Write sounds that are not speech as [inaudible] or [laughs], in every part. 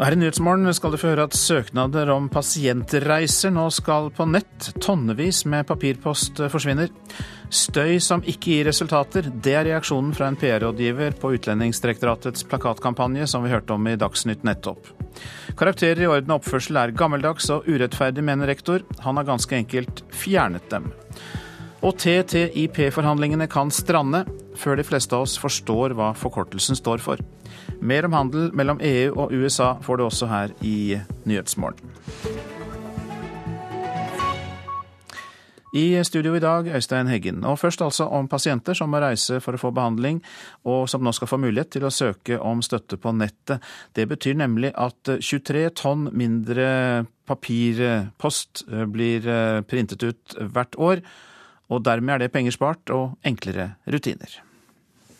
Her i Nyhetsmorgen skal du få høre at søknader om pasientreiser nå skal på nett. Tonnevis med papirpost forsvinner. Støy som ikke gir resultater, det er reaksjonen fra en PR-rådgiver på Utlendingsdirektoratets plakatkampanje som vi hørte om i Dagsnytt nettopp. Karakterer i orden og oppførsel er gammeldags og urettferdig, mener rektor. Han har ganske enkelt fjernet dem. Og TTIP-forhandlingene kan strande før de fleste av oss forstår hva forkortelsen står for. Mer om handel mellom EU og USA får du også her i Nyhetsmorgen. I studio i dag, Øystein Heggen. Og først altså om pasienter som må reise for å få behandling, og som nå skal få mulighet til å søke om støtte på nettet. Det betyr nemlig at 23 tonn mindre papirpost blir printet ut hvert år. Og dermed er det penger spart og enklere rutiner.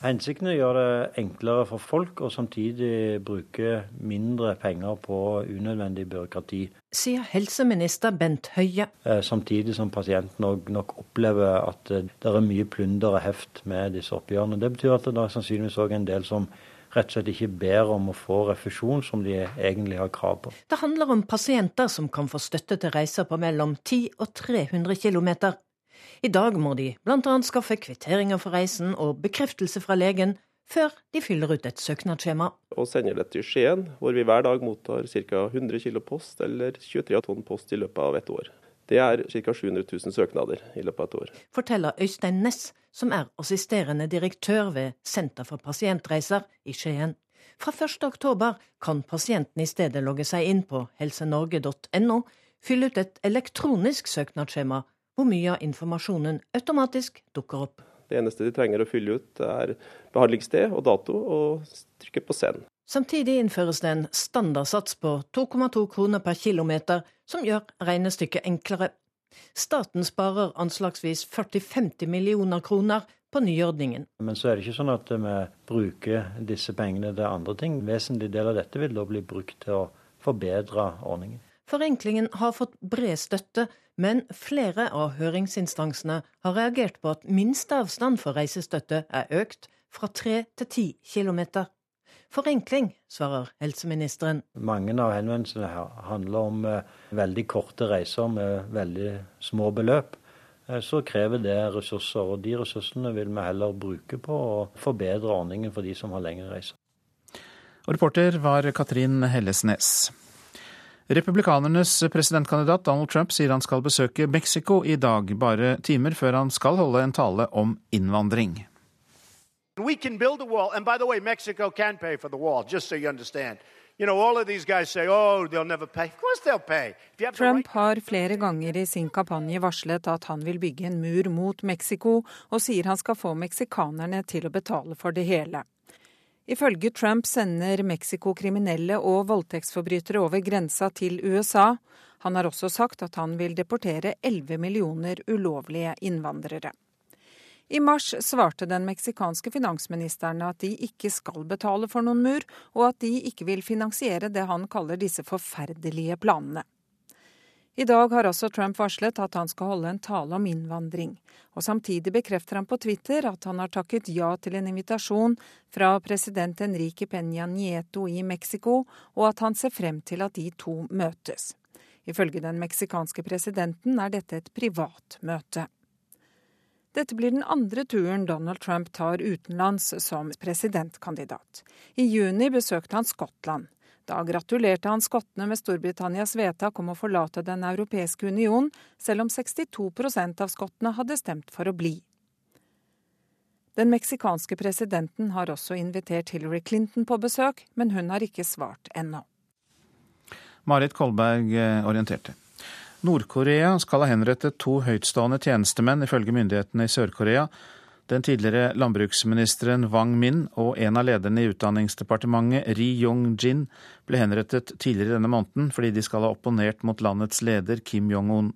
Hensikten er å gjøre det enklere for folk, og samtidig bruke mindre penger på unødvendig byråkrati. Sier helseminister Bent Høie. Eh, samtidig som pasienten nok opplever at det er mye plunder og heft med disse oppgjørene. Det betyr at det er sannsynligvis òg en del som rett og slett ikke ber om å få refusjon som de egentlig har krav på. Det handler om pasienter som kan få støtte til reiser på mellom 10 og 300 km. I dag må de annet skaffe kvitteringer for reisen og bekreftelse fra legen før de fyller ut et søknadsskjema. Og sender det til Skien, hvor vi hver dag mottar ca. 100 kg post eller 23 tonn post i løpet av et år. Det er ca. 700 000 søknader i løpet av et år. Forteller Øystein Næss, som er assisterende direktør ved Senter for pasientreiser i Skien. Fra 1.10 kan pasienten i stedet logge seg inn på helsenorge.no, fylle ut et elektronisk søknadsskjema hvor mye av informasjonen automatisk dukker opp. Det eneste de trenger å fylle ut, er behandlingssted og dato, og trykke på send. Samtidig innføres det en standardsats på 2,2 kroner per kilometer, som gjør regnestykket enklere. Staten sparer anslagsvis 40-50 millioner kroner på nyordningen. Men så er det ikke sånn at vi bruker disse pengene til andre ting. En vesentlig del av dette vil da bli brukt til å forbedre ordningen. Forenklingen har fått bred støtte, men flere av høringsinstansene har reagert på at minsteavstand for reisestøtte er økt fra 3 til 10 kilometer. Forenkling, svarer helseministeren. Mange av henvendelsene handler om eh, veldig korte reiser med veldig små beløp. Eh, så krever det ressurser, og de ressursene vil vi heller bruke på å forbedre ordningen for de som har lengre reiser. Og reporter var Katrin Hellesnes. Republikanernes presidentkandidat Donald Trump sier han skal besøke Mexico i dag, bare timer før han skal holde en tale om innvandring. We can build a wall, and by the way, Mexico can pay for the wall, just so you understand. You know, all of these guys say, oh. Trump har flere ganger i sin kampanje varslet at han vil bygge en mur mot Mexico, og sier han skal få meksikanerne til å betale for det hele. Ifølge Trump sender Mexico kriminelle og voldtektsforbrytere over grensa til USA. Han har også sagt at han vil deportere 11 millioner ulovlige innvandrere. I mars svarte den meksikanske finansministeren at de ikke skal betale for noen mur, og at de ikke vil finansiere det han kaller disse forferdelige planene. I dag har også Trump varslet at han skal holde en tale om innvandring. Og samtidig bekrefter han på Twitter at han har takket ja til en invitasjon fra president Enrique Peña Nieto i Mexico, og at han ser frem til at de to møtes. Ifølge den meksikanske presidenten er dette et privat møte. Dette blir den andre turen Donald Trump tar utenlands som presidentkandidat. I juni besøkte han Skottland. Da gratulerte han skottene med Storbritannias vedtak om å forlate Den europeiske union, selv om 62% av skottene hadde stemt for å bli. Den meksikanske presidenten har også invitert Hillary Clinton på besøk, men hun har ikke svart ennå. Marit Kolberg eh, orienterte. Nord-Korea skal ha henrettet to høytstående tjenestemenn, ifølge myndighetene i Sør-Korea, den tidligere landbruksministeren Wang Min og en av lederne i Utdanningsdepartementet, Ri Yong-jin, ble henrettet tidligere denne måneden fordi de skal ha opponert mot landets leder Kim Jong-un.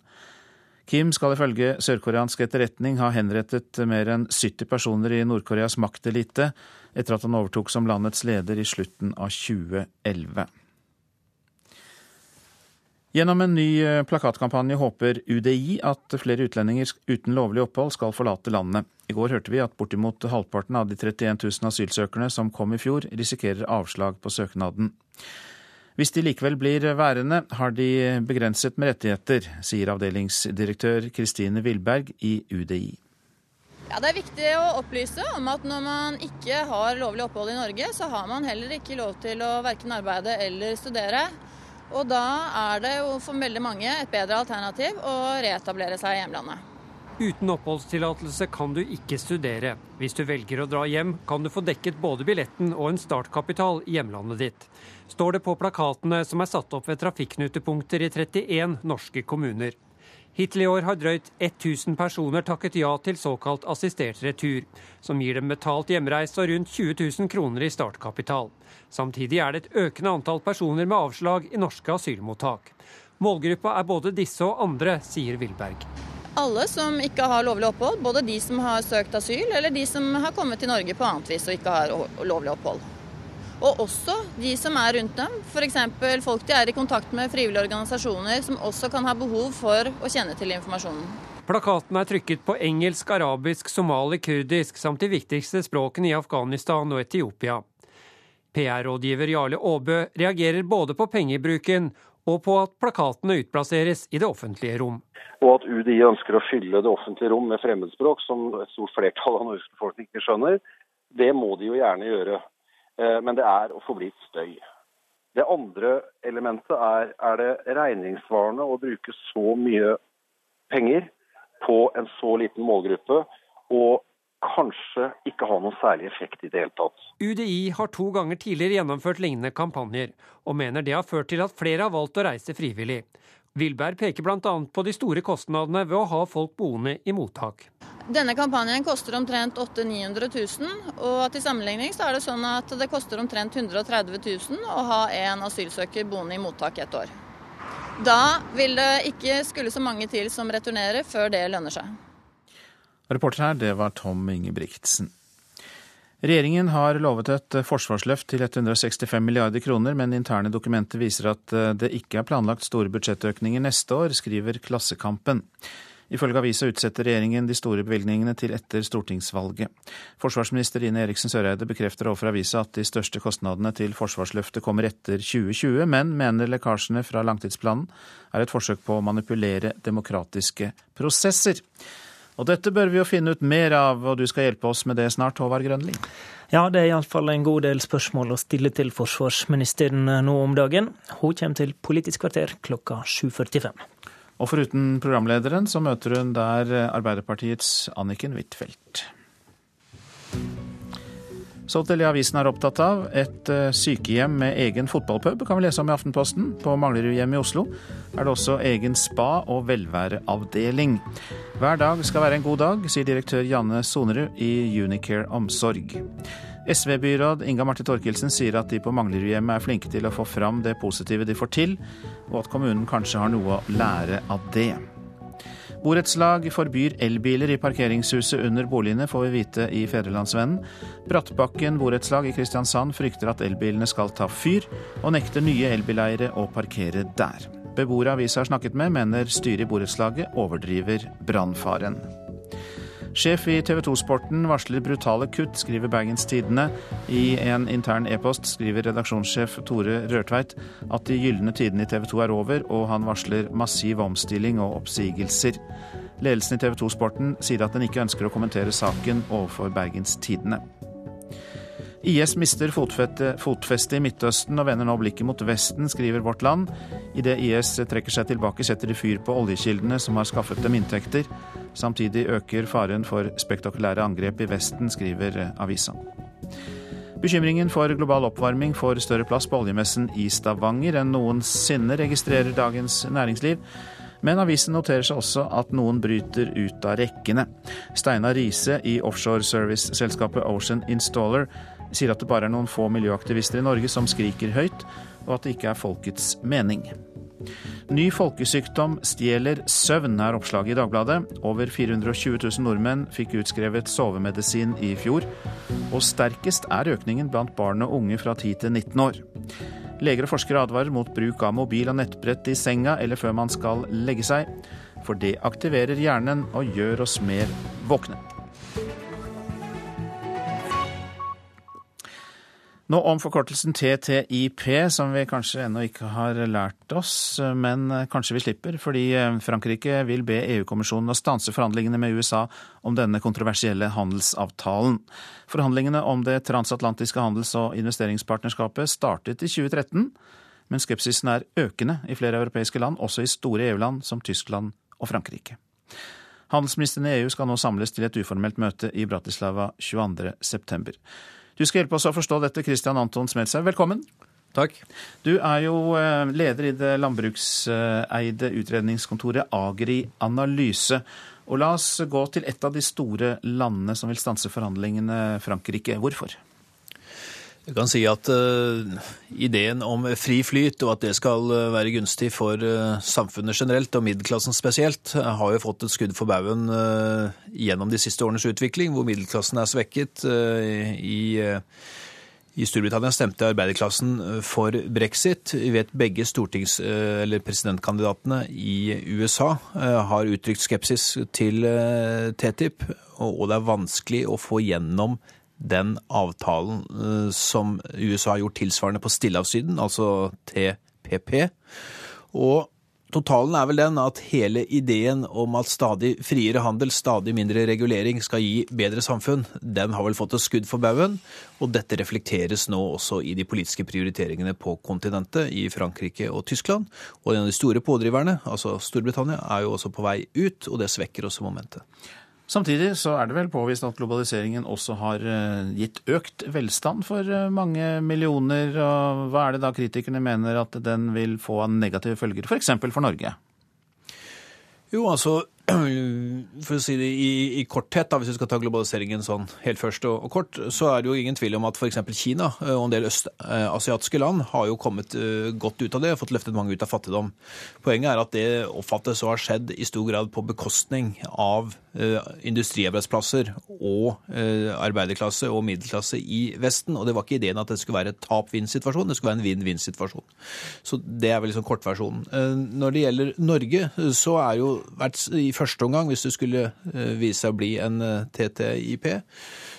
Kim skal ifølge sørkoreansk etterretning ha henrettet mer enn 70 personer i Nord-Koreas maktelite etter at han overtok som landets leder i slutten av 2011. Gjennom en ny eh, plakatkampanje håper UDI at flere utlendinger uten lovlig opphold skal forlate landet. I går hørte vi at bortimot halvparten av de 31 000 asylsøkerne som kom i fjor, risikerer avslag på søknaden. Hvis de likevel blir værende, har de begrenset med rettigheter, sier avdelingsdirektør Kristine Wilberg i UDI. Ja, Det er viktig å opplyse om at når man ikke har lovlig opphold i Norge, så har man heller ikke lov til å verken arbeide eller studere. Og da er det jo for veldig mange et bedre alternativ å reetablere seg i hjemlandet. Uten oppholdstillatelse kan du ikke studere. Hvis du velger å dra hjem, kan du få dekket både billetten og en startkapital i hjemlandet ditt. Står det på plakatene som er satt opp ved trafikknutepunkter i 31 norske kommuner. Hittil i år har drøyt 1000 personer takket ja til såkalt assistert retur, som gir dem betalt hjemreise og rundt 20 000 kroner i startkapital. Samtidig er det et økende antall personer med avslag i norske asylmottak. Målgruppa er både disse og andre, sier Wilberg. Alle som ikke har lovlig opphold, både de som har søkt asyl, eller de som har kommet til Norge på annet vis og ikke har lovlig opphold. Og også de som er rundt dem, f.eks. folk de er i kontakt med, frivillige organisasjoner, som også kan ha behov for å kjenne til informasjonen. Plakaten er trykket på engelsk, arabisk, somali, kurdisk samt de viktigste språkene i Afghanistan og Etiopia. PR-rådgiver Jarle Aabø reagerer både på pengebruken og på at plakatene utplasseres i det offentlige rom. Og at UDI ønsker å fylle det offentlige rom med fremmedspråk, som et stort flertall av norsk befolkning ikke skjønner, det må de jo gjerne gjøre. Eh, men det er å forblir støy. Det andre elementet er er det regningssvarende å bruke så mye penger på en så liten målgruppe, og kanskje ikke ha noen særlig effekt i det hele tatt. UDI har to ganger tidligere gjennomført lignende kampanjer, og mener det har ført til at flere har valgt å reise frivillig. Wilberg peker bl.a. på de store kostnadene ved å ha folk boende i mottak. Denne kampanjen koster omtrent 800 000-900 000, og til sammenligning så er det sånn at det koster omtrent 130 000 å ha en asylsøker boende i mottak et år. Da vil det ikke skulle så mange til som returnerer før det lønner seg. Reporter her, det var Tom Ingebrigtsen. Regjeringen har lovet et forsvarsløft til 165 milliarder kroner, men interne dokumenter viser at det ikke er planlagt store budsjettøkninger neste år, skriver Klassekampen. Ifølge avisa utsetter regjeringen de store bevilgningene til etter stortingsvalget. Forsvarsminister Ine Eriksen Søreide bekrefter overfor avisa at de største kostnadene til forsvarsløftet kommer etter 2020, men mener lekkasjene fra langtidsplanen er et forsøk på å manipulere demokratiske prosesser. Og dette bør vi jo finne ut mer av, og du skal hjelpe oss med det snart, Håvard Grønli. Ja, det er iallfall en god del spørsmål å stille til forsvarsministeren nå om dagen. Hun kommer til Politisk kvarter klokka 7.45. Og foruten programlederen så møter hun der Arbeiderpartiets Anniken Huitfeldt. Så til det avisen er opptatt av. Et eh, sykehjem med egen fotballpub kan vi lese om i Aftenposten. På Manglerudhjemmet i Oslo er det også egen spa- og velværeavdeling. Hver dag skal være en god dag, sier direktør Janne Sonerud i Unicare Omsorg. SV-byråd Inga Marte Thorkildsen sier at de på Manglerudhjemmet er flinke til å få fram det positive de får til, og at kommunen kanskje har noe å lære av det. Borettslag forbyr elbiler i parkeringshuset under boligene, får vi vite i Fedrelandsvennen. Brattbakken borettslag i Kristiansand frykter at elbilene skal ta fyr, og nekter nye elbileiere å parkere der. Beboere avisa har snakket med, mener styret i borettslaget overdriver brannfaren. Sjef i TV 2-sporten varsler brutale kutt, skriver Bergens Tidende. I en intern e-post skriver redaksjonssjef Tore Rørtveit at de gylne tidene i TV 2 er over, og han varsler massiv omstilling og oppsigelser. Ledelsen i TV 2-sporten sier at den ikke ønsker å kommentere saken overfor Bergens Tidende. IS mister fotfeste i Midtøsten og vender nå blikket mot Vesten, skriver Vårt Land. Idet IS trekker seg tilbake, setter de fyr på oljekildene som har skaffet dem inntekter. Samtidig øker faren for spektakulære angrep i Vesten, skriver avisa. Bekymringen for global oppvarming får større plass på oljemessen i Stavanger enn noensinne, registrerer Dagens Næringsliv. Men avisen noterer seg også at noen bryter ut av rekkene. Steinar Riise i offshoreservice-selskapet Ocean Installer sier at det bare er noen få miljøaktivister i Norge som skriker høyt, og at det ikke er folkets mening. Ny folkesykdom stjeler søvn, er oppslaget i Dagbladet. Over 420 000 nordmenn fikk utskrevet sovemedisin i fjor. Og sterkest er økningen blant barn og unge fra 10 til 19 år. Leger og forskere advarer mot bruk av mobil og nettbrett i senga eller før man skal legge seg, for det aktiverer hjernen og gjør oss mer våkne. Nå om forkortelsen TTIP, som vi kanskje ennå ikke har lært oss, men kanskje vi slipper, fordi Frankrike vil be EU-kommisjonen å stanse forhandlingene med USA om denne kontroversielle handelsavtalen. Forhandlingene om det transatlantiske handels- og investeringspartnerskapet startet i 2013, men skepsisen er økende i flere europeiske land, også i store EU-land som Tyskland og Frankrike. Handelsministrene i EU skal nå samles til et uformelt møte i Bratislava 22.9. Du skal hjelpe oss å forstå dette, Christian Anton Smeltzer. Velkommen. Takk. Du er jo eh, leder i det landbrukseide utredningskontoret Agri Analyse. Og la oss gå til et av de store landene som vil stanse forhandlingene, Frankrike. Hvorfor? Jeg kan si at uh, ideen om fri flyt, og at det skal uh, være gunstig for uh, samfunnet generelt, og middelklassen spesielt, har jo fått et skudd for baugen gjennom de siste årenes utvikling, hvor middelklassen er svekket. I, I, Storbritannia stemte arbeiderklassen for brexit. Vi vet begge stortings- eller presidentkandidatene i USA har uttrykt skepsis til TTIP, og det er vanskelig å få gjennom den avtalen eh, som USA har gjort tilsvarende på Stillehavssyden, altså TPP. Og totalen er vel den at hele ideen om at stadig friere handel, stadig mindre regulering skal gi bedre samfunn, den har vel fått et skudd for baugen. Og dette reflekteres nå også i de politiske prioriteringene på kontinentet, i Frankrike og Tyskland. Og en av de store pådriverne, altså Storbritannia, er jo også på vei ut, og det svekker også momentet. Samtidig så er det vel påvist at globaliseringen også har eh, gitt økt velstand for eh, mange millioner. og Hva er det da kritikerne mener at den vil få av negative følger, f.eks. For, for Norge? Jo, altså for å si det i, i korthet, da, hvis vi skal ta globaliseringen sånn helt først og, og, kort, så er det jo ingen tvil om at f.eks. Kina eh, og en del østasiatiske land har jo kommet uh, godt ut av det og fått løftet mange ut av fattigdom. Poenget er at det oppfattes å ha skjedd i stor grad på bekostning av uh, industriarbeidsplasser og arbeiderklasse og middelklasse i Vesten. Og det var ikke ideen at det skulle være et tap-vinn-situasjon, det skulle være en vinn-vinn-situasjon. Så det er vel liksom kortversjonen. Når det gjelder Norge, så er jo vært i første omgang, hvis det skulle eh, vise seg å bli en eh, TTIP,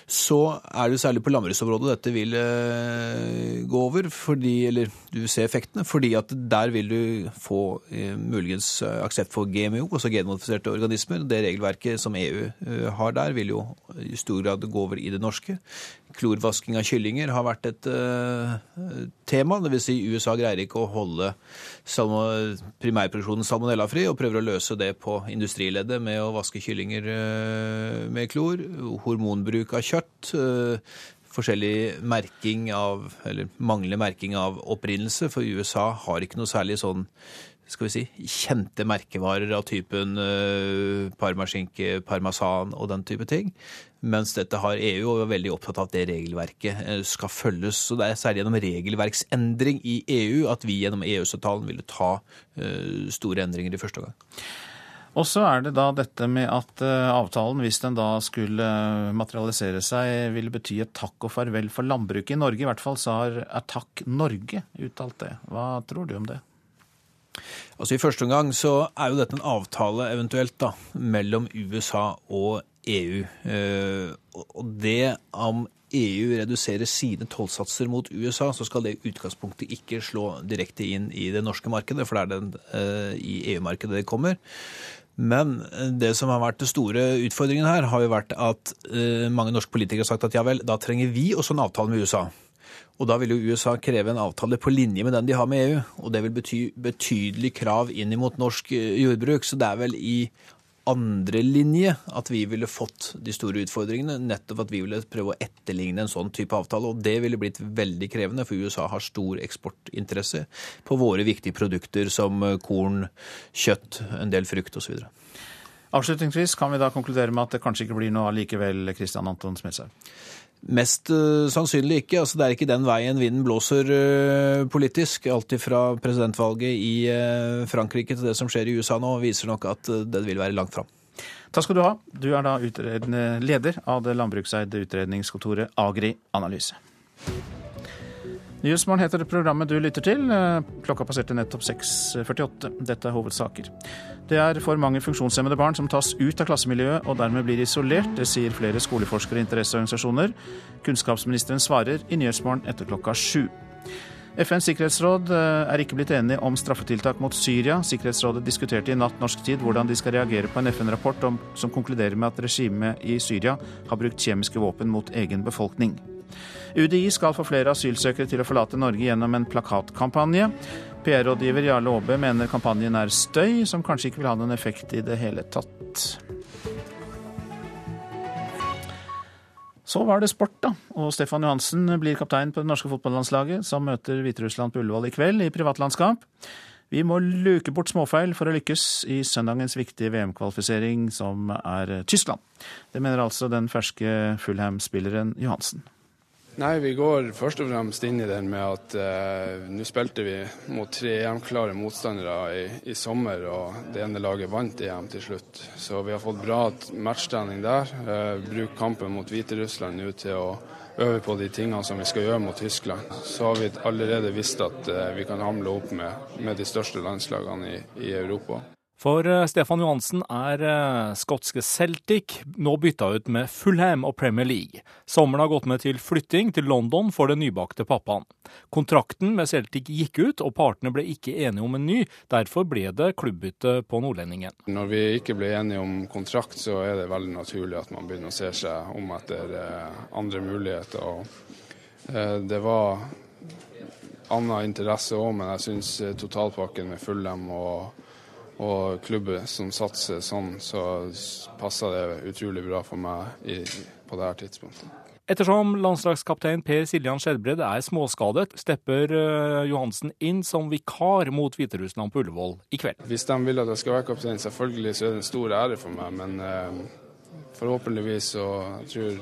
så er det særlig på landbruksområdet dette vil eh, gå over, fordi, eller du ser effektene, fordi at der vil du få muligens aksept for GMO, altså genmodifiserte organismer. Det regelverket som EU har der, vil jo i stor grad gå over i det norske. Klorvasking av kyllinger har vært et uh, tema. Dvs. Si USA greier ikke å holde primærproduksjonen salmonellafri, og prøver å løse det på industrileddet med å vaske kyllinger uh, med klor. Hormonbruk av kjøtt. Uh, forskjellig merking av, eller manglende merking av opprinnelse, for USA har ikke noe særlig sånn skal vi si, kjente merkevarer av typen uh, parmaskinke, parmesan og den type ting. Mens dette har EU og er veldig opptatt av at det regelverket uh, skal følges. Så Det er særlig gjennom regelverksendring i EU at vi gjennom EØS-avtalen ville ta uh, store endringer i første gang. Og så er det da dette med at avtalen, hvis den da skulle materialisere seg, ville bety et takk og farvel for landbruket i Norge. I hvert fall så har Takk Norge uttalt det. Hva tror du om det? Altså I første omgang så er jo dette en avtale eventuelt da, mellom USA og EU. Eh, og det om EU reduserer sine tollsatser mot USA, så skal det utgangspunktet ikke slå direkte inn i det norske markedet, for det er den, eh, i EU-markedet det kommer. Men det som har vært den store utfordringen her, har jo vært at eh, mange norske politikere har sagt at ja vel, da trenger vi også en avtale med USA. Og da vil jo USA kreve en avtale på linje med den de har med EU. Og det vil bety betydelig krav inn mot norsk eh, jordbruk. Så det er vel i andre linje at vi ville fått de store utfordringene. Nettopp at vi ville prøve å etterligne en sånn type avtale. Og det ville blitt veldig krevende, for USA har stor eksportinteresse på våre viktige produkter som eh, korn, kjøtt, en del frukt osv. Avslutningsvis kan vi da konkludere med at det kanskje ikke blir noe allikevel, Kristian Anton Smedshaug? Mest uh, sannsynlig ikke. altså Det er ikke den veien vinden blåser uh, politisk. Alt fra presidentvalget i uh, Frankrike til det som skjer i USA nå, viser nok at det vil være langt fram. Takk skal du ha. Du er da leder av det landbrukseide utredningskontoret Agri Analyse. Nyhetsmorgen heter det programmet du lytter til. Eh, klokka passerte nettopp 6.48. Dette er hovedsaker. Det er for mange funksjonshemmede barn som tas ut av klassemiljøet og dermed blir isolert. Det sier flere skoleforskere og interesseorganisasjoner. Kunnskapsministeren svarer i Nyhetsmorgen etter klokka sju. FNs sikkerhetsråd eh, er ikke blitt enige om straffetiltak mot Syria. Sikkerhetsrådet diskuterte i natt norsk tid hvordan de skal reagere på en FN-rapport som konkluderer med at regimet i Syria har brukt kjemiske våpen mot egen befolkning. UDI skal få flere asylsøkere til å forlate Norge gjennom en plakatkampanje. PR-rådgiver Jarle Aabe mener kampanjen er støy, som kanskje ikke vil ha noen effekt i det hele tatt. Så var det sport, da. Og Stefan Johansen blir kaptein på det norske fotballandslaget, som møter Hviterussland på Ullevål i kveld i privatlandskap. Vi må luke bort småfeil for å lykkes i søndagens viktige VM-kvalifisering, som er Tyskland. Det mener altså den ferske Fulham-spilleren Johansen. Nei, vi går først og fremst inn i den med at eh, nå spilte vi mot tre EM-klare motstandere i, i, sommer, og det ene laget vant EM til slutt. Så vi har fått bra matchtrening der. Eh, bruk kampen mot Hviterussland nå til å øve på de tingene som vi skal gjøre mot Tyskland. Så har vi allerede visst at eh, vi kan hamle opp med, med de største landslagene i, i Europa. For eh, Stefan Johansen er eh, skotske Celtic nå bytta ut med Fulham og Premier League. Sommeren har gått med til flytting til London for den nybakte pappaen. Kontrakten med Celtic gikk ut, og partene ble ikke enige om en ny. Derfor ble det klubbbytte på nordlendingen. Når vi ikke ble enige om kontrakt, så er det veldig naturlig at man begynner å se seg om etter eh, andre muligheter. Det var annen interesse òg, men jeg syns totalpakken med Fulham og og klubber som satser sånn, så passer det utrolig bra for meg i, på dette tidspunktet. Ettersom landslagskaptein Per Siljan Skjelbred er småskadet, stepper uh, Johansen inn som vikar mot Hviterussland på Ullevål i kveld. Hvis de vil at jeg skal være kaptein, selvfølgelig så er det en stor ære for meg. Men eh, forhåpentligvis så tror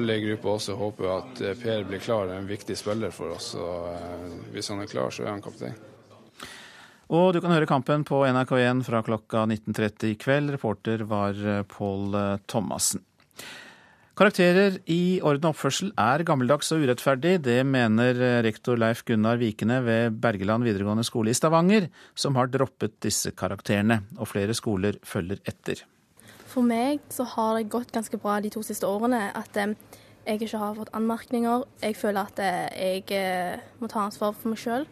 alle i gruppa også håper at eh, Per blir klar. Det er en viktig spiller for oss. og eh, Hvis han er klar, så er han kaptein. Og du kan høre kampen på NRK1 fra klokka 19.30 i kveld. Reporter var eh, Pål eh, Thomassen. Karakterer i orden og oppførsel er gammeldags og urettferdig. Det mener eh, rektor Leif Gunnar Vikene ved Bergeland videregående skole i Stavanger, som har droppet disse karakterene. Og flere skoler følger etter. For meg så har det gått ganske bra de to siste årene. At jeg ikke har fått anmerkninger. Jeg føler at jeg må ta ansvar for meg sjøl.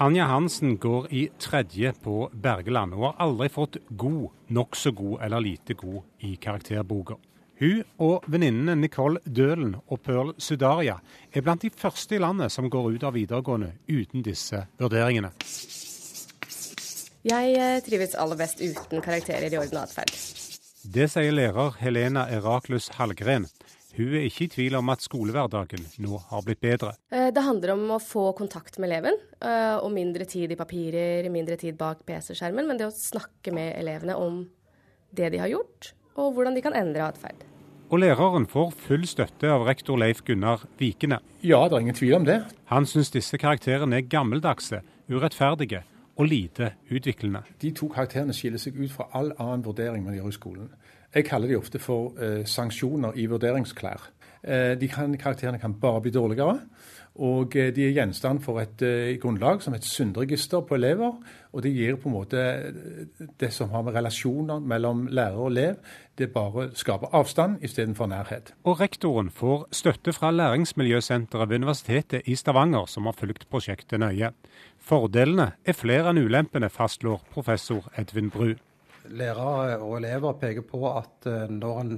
Anja Hansen går i tredje på Bergeland og har aldri fått god, nokså god eller lite god i karakterboka. Hun og venninnene Nicole Dølen og Pearl Sudaria er blant de første i landet som går ut av videregående uten disse vurderingene. Jeg eh, trives aller best uten karakterer i orden atferd. Det sier lærer Helena Eraklus Hallgren. Hun er ikke i tvil om at skolehverdagen nå har blitt bedre. Eh, det handler om å få kontakt med eleven, eh, og mindre tid i papirer, mindre tid bak PC-skjermen. Men det å snakke med elevene om det de har gjort, og hvordan de kan endre atferd. Og læreren får full støtte av rektor Leif Gunnar Vikene. Ja, det er ingen tvil om det. Han syns disse karakterene er gammeldagse, urettferdige og lite utviklende. De to karakterene skiller seg ut fra all annen vurdering man gjør i skolen. Jeg kaller de ofte for eh, sanksjoner i vurderingsklær. Eh, de kan, karakterene kan bare bli dårligere. Og eh, de er gjenstand for et eh, grunnlag som et synderegister på elever. Og det gir på en måte eh, det som har med relasjoner mellom lærer og elev. Det bare skaper avstand istedenfor nærhet. Og rektoren får støtte fra Læringsmiljøsenteret ved Universitetet i Stavanger, som har fulgt prosjektet nøye. Fordelene er flere enn ulempene, fastslår professor Edvin Bru lærere og elever peker på at eh, når en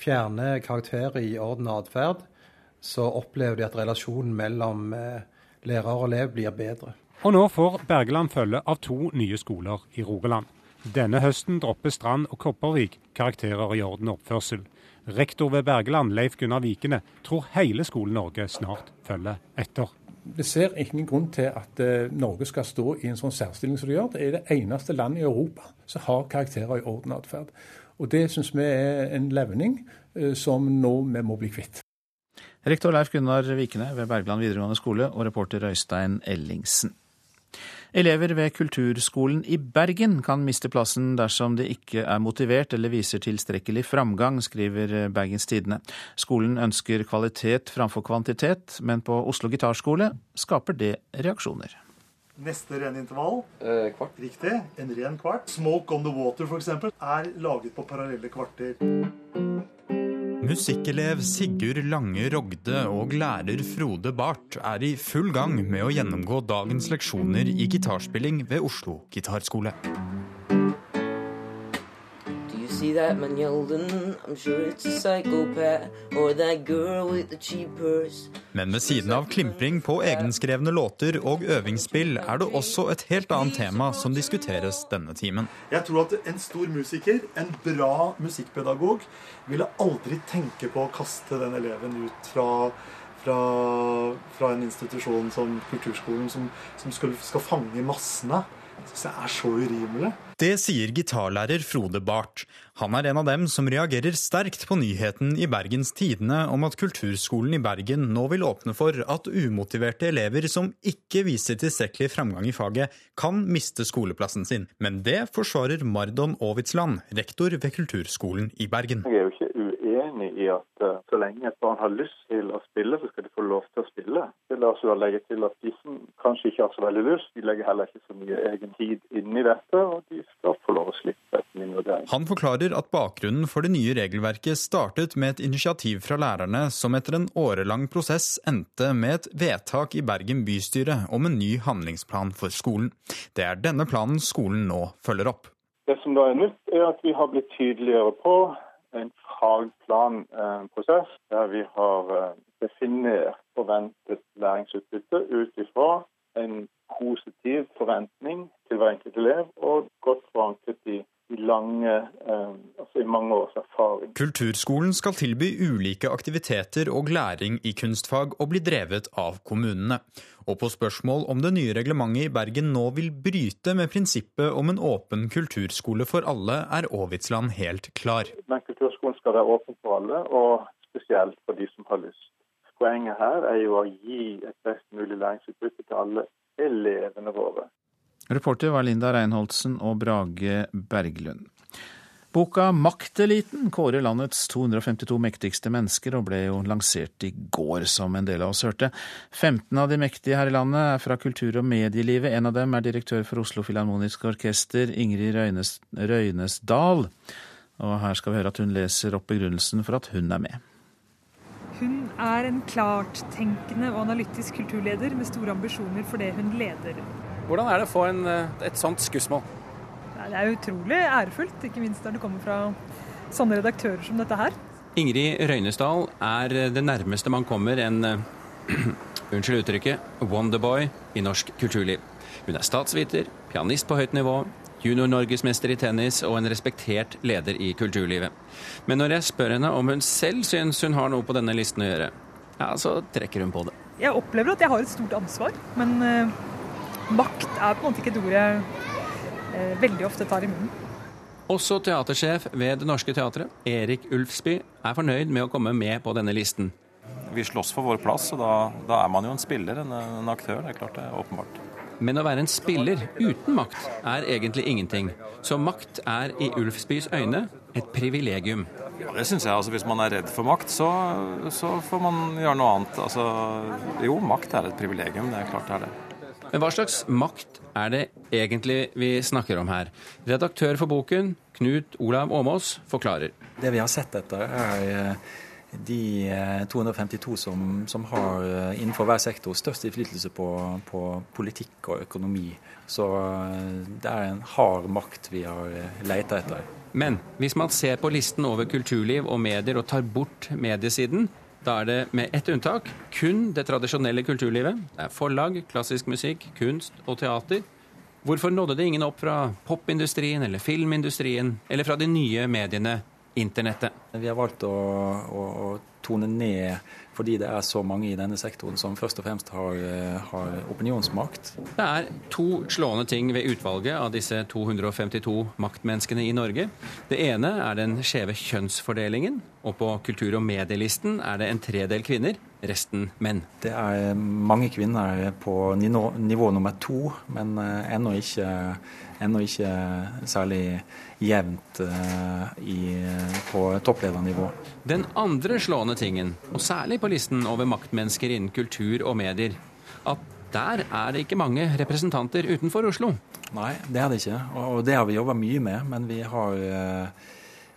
fjerner karakterer i orden og atferd, så opplever de at relasjonen mellom eh, lærer og elev blir bedre. Og nå får Bergeland følge av to nye skoler i Rogaland. Denne høsten dropper Strand og Kopervik karakterer i orden og oppførsel. Rektor ved Bergeland, Leif Gunnar Vikene, tror hele Skole-Norge snart følger etter vi ser ingen grunn til at uh, Norge skal stå i en sånn særstilling som det gjør. Det er det eneste landet i Europa som har karakterer i orden og atferd. Og det syns vi er en levning uh, som nå vi må bli kvitt. Rektor Leif Gunnar Vikene ved Bergland videregående skole og reporter Øystein Ellingsen. Elever ved Kulturskolen i Bergen kan miste plassen dersom de ikke er motivert eller viser tilstrekkelig framgang, skriver Bergens Tidende. Skolen ønsker kvalitet framfor kvantitet, men på Oslo gitarskole skaper det reaksjoner. Neste rene intervall, eh, kvart. riktig, en ren kvart. 'Smoke on the Water' for eksempel, er laget på parallelle kvarter. Musikkelev Sigurd Lange Rogde og lærer Frode Barth er i full gang med å gjennomgå dagens leksjoner i gitarspilling ved Oslo gitarskole see that man Yeldon? I'm sure it's a psychopath. Or that girl with the cheap purse. Men ved siden av klimpring på egenskrevne låter og øvingsspill er det også et helt annet tema som diskuteres denne timen. Jeg tror at en stor musiker, en bra musikkpedagog, ville aldri tenke på å kaste den eleven ut fra fra, fra, en institusjon som Kulturskolen, som, som skal, skal fange massene. Det syns jeg er så urimelig. Det sier gitarlærer Frode Barth. Han er en av dem som reagerer sterkt på nyheten i Bergens Tidende om at Kulturskolen i Bergen nå vil åpne for at umotiverte elever som ikke viser tilstrekkelig framgang i faget, kan miste skoleplassen sin. Men det forsvarer Mardon Aavitsland, rektor ved Kulturskolen i Bergen. Jeg er jo ikke uenig i at uh, så lenge et barn har lyst til å spille, så skal de få lov til å spille. Det lar seg legge til at de som kanskje ikke har så veldig lyst, de legger heller ikke så mye egen tid inn i dette. og de skal få lov å slippe etter min vurdering. Han forklarer at bakgrunnen for det nye regelverket startet med et initiativ fra lærerne, som etter en årelang prosess endte med et vedtak i Bergen bystyre om en ny handlingsplan for skolen. Det er denne planen skolen nå følger opp. Det som da er nytt, er at vi har blitt tydeligere på en fagplanprosess, der vi har eh, definert forventet læringsutbytte ut ifra en positiv forventning til hver enkelt elev, og godt forankret i, lange, eh, altså i mange års erfaring. Kulturskolen skal tilby ulike aktiviteter og læring i kunstfag, og bli drevet av kommunene. Og på spørsmål om det nye reglementet i Bergen nå vil bryte med prinsippet om en åpen kulturskole for alle, er Aavitsland helt klar. Men det er åpent for alle, og spesielt for de som har lyst. Poenget her er jo å gi et best mulig læringsutbytte til alle elevene våre. Reporter var Linda Reinholdsen og Brage Berglund. Boka 'Makteliten' kårer landets 252 mektigste mennesker, og ble jo lansert i går, som en del av oss hørte. 15 av de mektige her i landet er fra kultur- og medielivet. En av dem er direktør for Oslo Filharmoniske Orkester, Ingrid Røynes, Røynesdal. Og her skal vi høre at hun leser opp begrunnelsen for at hun er med. Hun er en klarttenkende og analytisk kulturleder med store ambisjoner for det hun leder. Hvordan er det å få en, eh, et sånt skussmål? Det er utrolig ærefullt, ikke minst når det kommer fra sånne redaktører som dette her. Ingrid Røynesdal er det nærmeste man kommer en uh, [clears throat] unnskyld uttrykket Wonderboy i norsk kulturliv. Hun er statsviter, pianist på høyt nivå, junior-norgesmester i tennis og en respektert leder i kulturlivet. Men når jeg spør henne om hun selv syns hun har noe på denne listen å gjøre, ja, så trekker hun på det. Jeg opplever at jeg har et stort ansvar, men uh, makt er på en måte ikke et ord jeg uh, veldig ofte tar i munnen. Også teatersjef ved Det Norske Teatret, Erik Ulfsby, er fornøyd med å komme med på denne listen. Vi slåss for vår plass, og da, da er man jo en spiller, en, en aktør. Det er klart det er åpenbart. Men å være en spiller uten makt er egentlig ingenting. Så makt er i Ulfsbys øyne et privilegium. Ja, det syns jeg. Altså, hvis man er redd for makt, så, så, får man gjøre noe annet. Altså, jo, makt er et privilegium. Det er klart det er det. Men hva slags makt er det egentlig vi snakker om her? Redaktør for boken, Knut Olav Åmås, forklarer. Det vi har sett etter, er eh, de 252 eh, som, som, har eh, innenfor hver sektor størst innflytelse på, på, politikk og økonomi. Så eh, det er en hard makt vi har leita etter. Men hvis man ser på listen over kulturliv og medier og tar bort mediesiden, da er det med ett unntak kun det tradisjonelle kulturlivet. Det er forlag, klassisk musikk, kunst og teater. Hvorfor nådde det ingen opp fra popindustrien eller filmindustrien eller fra de nye mediene internettet. Vi har valgt å, å, å, tone ned fordi det er så mange i denne sektoren som først og fremst har, har, opinionsmakt. Det er to slående ting ved utvalget av disse 252 maktmenneskene i Norge. Det ene er den skjeve kjønnsfordelingen. Og på kultur- og medielisten er det en tredel kvinner, resten menn. Det er mange kvinner på nivå, nivå nummer to, men eh, ennå ikke, ennå ikke særlig jevnt uh, i, på toppledernivå. Den andre slående tingen, og særlig på listen over maktmennesker innen kultur og medier, at der er det ikke mange representanter utenfor Oslo. Nei, det er det ikke, og det har vi jobba mye med. Men vi har uh,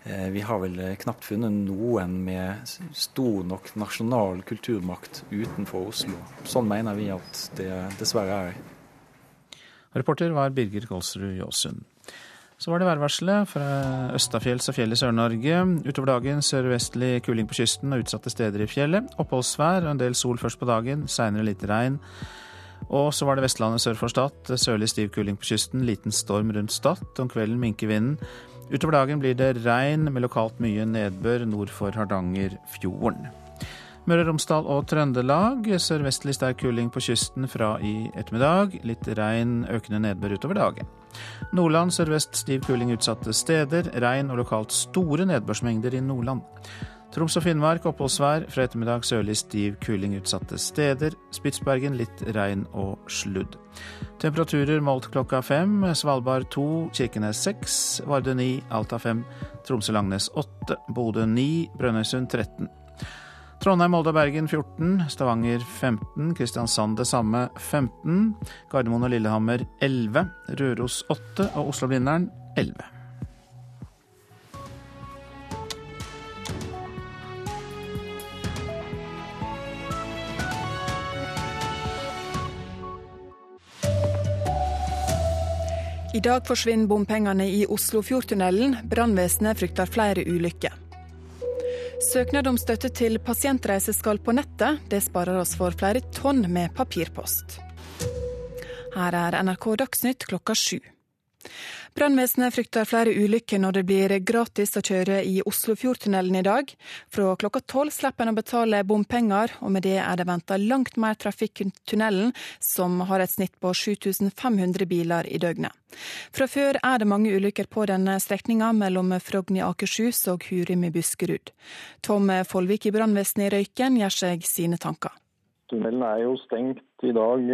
Eh, vi har vel eh, knapt funnet noen med stor nok nasjonal kulturmakt utenfor Oslo. Sånn mener vi at det dessverre er. Reporter var Birger Kolsrud Jåsund. Så var det værvarselet fra østafjells og fjell i Sør-Norge. Utover dagen sørvestlig kuling på kysten og utsatte steder i fjellet. Oppholdsvær og en del sol først på dagen, seinere litt regn. Og så var det Vestlandet sør for Stad. Sørlig stiv kuling på kysten, liten storm rundt Stad. Om kvelden minker vinden. Utover dagen blir det regn med lokalt mye nedbør nord for Hardangerfjorden. Møre og Romsdal og Trøndelag sørvestlig sterk kuling på kysten fra i ettermiddag. Litt regn, økende nedbør utover dagen. Nordland sørvest stiv kuling utsatte steder. Regn og lokalt store nedbørsmengder i Nordland. Troms og Finnmark oppholdsvær. Fra ettermiddag sørlig stiv kuling utsatte steder. Spitsbergen litt regn og sludd. Temperaturer målt klokka fem. Svalbard to, Kirkenes seks, Vardø ni, Alta fem, Tromsø-Langnes åtte, Bodø ni, Brønnøysund 13. Trondheim, Molde og Bergen 14, Stavanger 15, Kristiansand det samme 15, Gardermoen og Lillehammer 11, Røros 8 og Oslo-Blindern 11. I dag forsvinner bompengene i Oslofjordtunnelen. Brannvesenet frykter flere ulykker. Søknad om støtte til pasientreiser skal på nettet. Det sparer oss for flere tonn med papirpost. Her er NRK Dagsnytt klokka sju. Brannvesenet frykter flere ulykker når det blir gratis å kjøre i Oslofjordtunnelen i dag. Fra klokka tolv slipper en å betale bompenger, og med det er det venta langt mer trafikk i tunnelen, som har et snitt på 7500 biler i døgnet. Fra før er det mange ulykker på denne strekninga mellom Frogn i Akershus og Hurum i Buskerud. Tom Folvik i brannvesenet i Røyken gjør seg sine tanker. Tunnelen er jo stengt i dag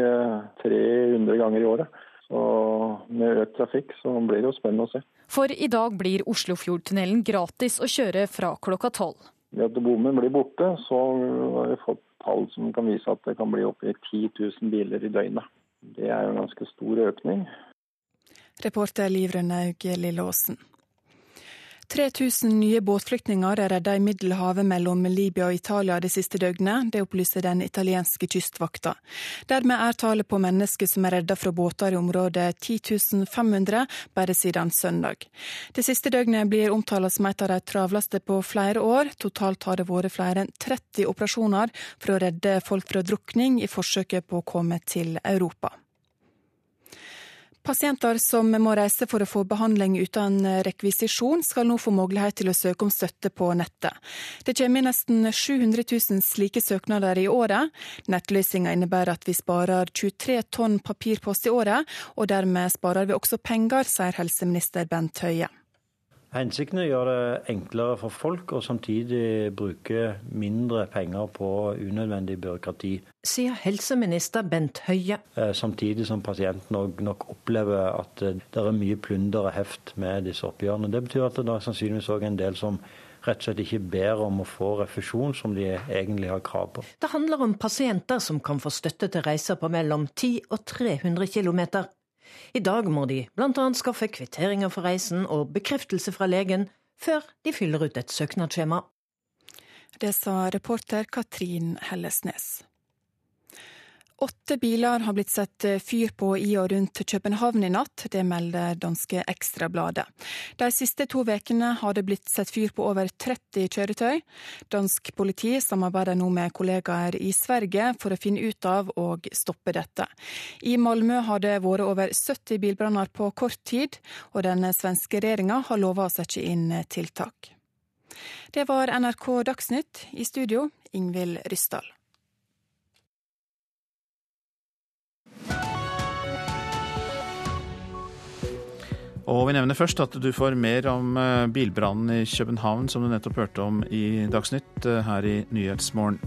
300 eh, ganger i året. Og med økt trafikk så blir det jo spennende å se. For i dag blir Oslofjordtunnelen gratis å kjøre fra klokka tolv. Ved at bommen blir borte, så har vi fått tall som kan vise at det kan bli oppi 10 000 biler i døgnet. Det er jo en ganske stor økning. Reporter Liv Rønnaug Lilleåsen. 3000 nye båtflyktninger er redda i Middelhavet mellom Libya og Italia det siste døgnet. Det opplyser den italienske kystvakta. Dermed er tallet på mennesker som er redda fra båter i området 10 500 bare siden søndag. Det siste døgnet blir omtalt som et av de travleste på flere år. Totalt har det vært flere enn 30 operasjoner for å redde folk fra drukning i forsøket på å komme til Europa. Pasienter som må reise for å få behandling uten rekvisisjon, skal nå få mulighet til å søke om støtte på nettet. Det kommer nesten 700 000 slike søknader i året. Nettløsninga innebærer at vi sparer 23 tonn papirpost i året, og dermed sparer vi også penger, sier helseminister Bent Høie. Hensikten er å gjøre det enklere for folk, og samtidig bruke mindre penger på unødvendig byråkrati. Sier helseminister Bent Høie. Eh, samtidig som pasienten nok opplever at eh, det er mye plunder og heft med disse oppgjørene. Det betyr at det er sannsynligvis òg en del som rett og slett ikke ber om å få refusjon som de egentlig har krav på. Det handler om pasienter som kan få støtte til reiser på mellom 10 og 300 km. I dag må de bl.a. skaffe kvitteringer for reisen og bekreftelse fra legen før de fyller ut et søknadsskjema. Det sa reporter Katrin Hellesnes. Åtte biler har blitt satt fyr på i og rundt København i natt. Det melder danske Ekstrabladet. De siste to ukene har det blitt satt fyr på over 30 kjøretøy. Dansk politi samarbeider nå med kollegaer i Sverige for å finne ut av og stoppe dette. I Malmö har det vært over 70 bilbranner på kort tid, og den svenske regjeringa har lova å sette inn tiltak. Det var NRK Dagsnytt. I studio, Ingvild Ryssdal. Og vi nevner først at du får mer om eh, bilbrannen i København, som du nettopp hørte om i Dagsnytt eh, her i Nyhetsmorgen.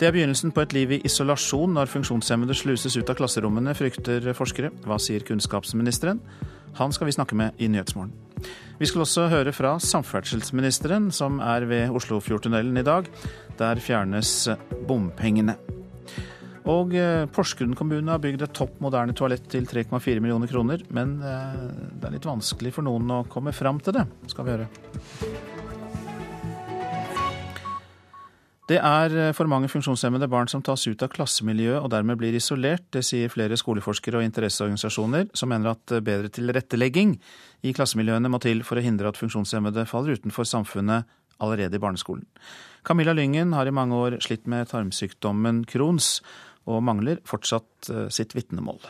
Det er begynnelsen på et liv i isolasjon når funksjonshemmede sluses ut av klasserommene, frykter forskere. Hva sier kunnskapsministeren? Han skal vi snakke med i Nyhetsmorgen. Vi skal også høre fra samferdselsministeren, som er ved Oslofjordtunnelen i dag. Der fjernes bompengene. Og eh, Porsgrunn kommune har bygd et topp moderne toalett til 3,4 millioner kroner. Men eh, det er litt vanskelig for noen å komme fram til det, skal vi høre. Det er eh, for mange funksjonshemmede barn som tas ut av klassemiljøet og dermed blir isolert. Det sier flere skoleforskere og interesseorganisasjoner, som mener at bedre tilrettelegging i klassemiljøene må til for å hindre at funksjonshemmede faller utenfor samfunnet allerede i barneskolen. Camilla Lyngen har i mange år slitt med tarmsykdommen Crohns, og mangler fortsatt eh, sitt vitnemål.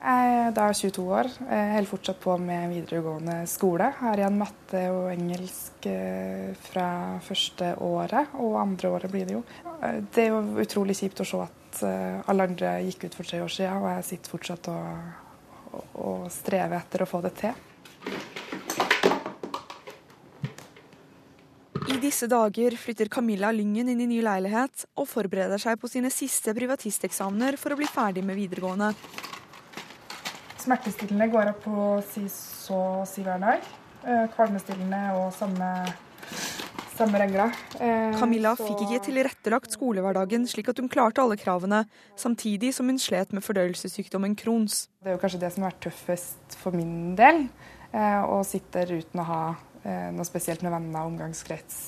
Jeg er da 22 år. Jeg holder fortsatt på med videregående skole. Har igjen matte og engelsk eh, fra første året, og andre året blir det jo. Eh, det er jo utrolig kjipt å se at alle andre gikk ut for tre år siden, og jeg sitter fortsatt og, og strever etter å få det til. I disse dager flytter Camilla Lyngen inn i ny leilighet og forbereder seg på sine siste privatisteksamener for å bli ferdig med videregående. Smertestillende går jeg på si så å si hver dag. Eh, kvalmestillende og samme, samme regler. Eh, Camilla så... fikk ikke tilrettelagt skolehverdagen slik at hun klarte alle kravene, samtidig som hun slet med fordøyelsessykdommen Crohns. Det er jo kanskje det som har vært tøffest for min del, eh, å sitte uten å ha noe spesielt med venner omgangskrets.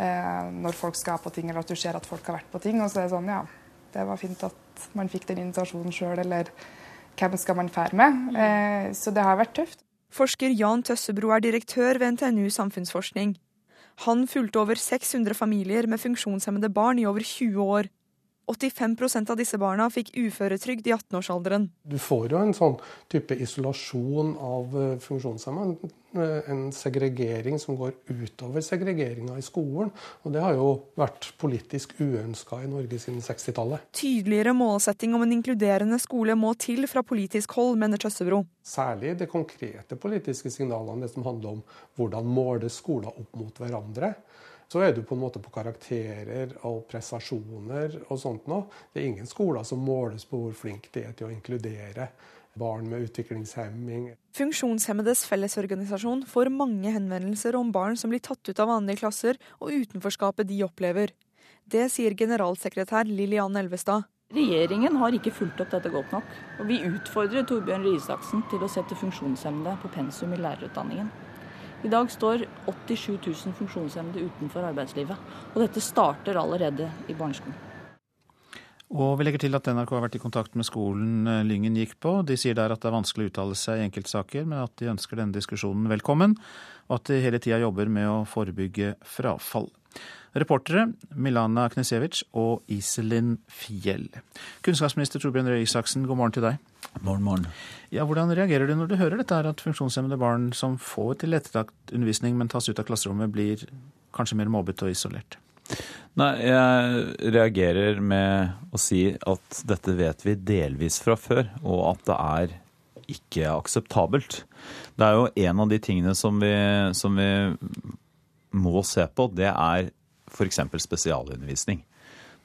Eh, når folk skal på ting, eller at du ser at folk har vært på ting. Og så er det sånn, ja, det var fint at man fikk den invitasjonen sjøl, eller hvem skal man fære med? Eh, så det har vært tøft. Forsker Jan Tøssebro er direktør ved NTNU samfunnsforskning. Han fulgte over 600 familier med funksjonshemmede barn i over 20 år. 85% av disse barna fikk uføretrygd i 18-årsalderen. Du får jo en sånn type isolasjon av funksjonshemmede. Eh, en segregering som går utover segregeringa i skolen. Og det har jo vært politisk uønska i Norge siden 60-tallet. Tydeligere målsetting om en inkluderende skole må til fra politisk hold, mener Tøssebro. Særlig de konkrete politiske signalene, det som handler om hvordan måle skoler opp mot hverandre så er du på en måte på karakterer og prestasjoner og sånt noe. Det er ingen skoler som måles på hvor flink de er til å inkludere barn med utviklingshemming. Funksjonshemmedes Fellesorganisasjon får mange henvendelser om barn som blir tatt ut av vanlige klasser og utenforskapet de opplever. Det sier generalsekretær Lillian Elvestad. Regjeringen har ikke fulgt opp dette godt nok. Og vi utfordrer Torbjørn Røe Isaksen til å sette funksjonshemmede på pensum i lærerutdanningen. I dag står 87 000 funksjonshemmede utenfor arbeidslivet. Og dette starter allerede i barneskolen. Og vi legger til at NRK har vært i kontakt med skolen eh, Lyngen gikk på. De sier der at det er vanskelig å uttale seg i enkeltsaker, men at de ønsker denne diskusjonen velkommen, og at de hele tida jobber med å forebygge frafall. Reportere Milana Knesevic og Iselin Fjell. Kunnskapsminister Torbjørn Røe Isaksen, god morgen til deg. Morgen, morgen. Ja, Hvordan reagerer du når du hører dette her, at funksjonshemmede barn som får tilrettelagt undervisning, men tas ut av klasserommet, blir kanskje mer mobbet og isolert? Nei, jeg reagerer med å si at dette vet vi delvis fra før, og at det er ikke akseptabelt. Det er jo en av de tingene som vi, som vi må se på, det er f.eks. spesialundervisning.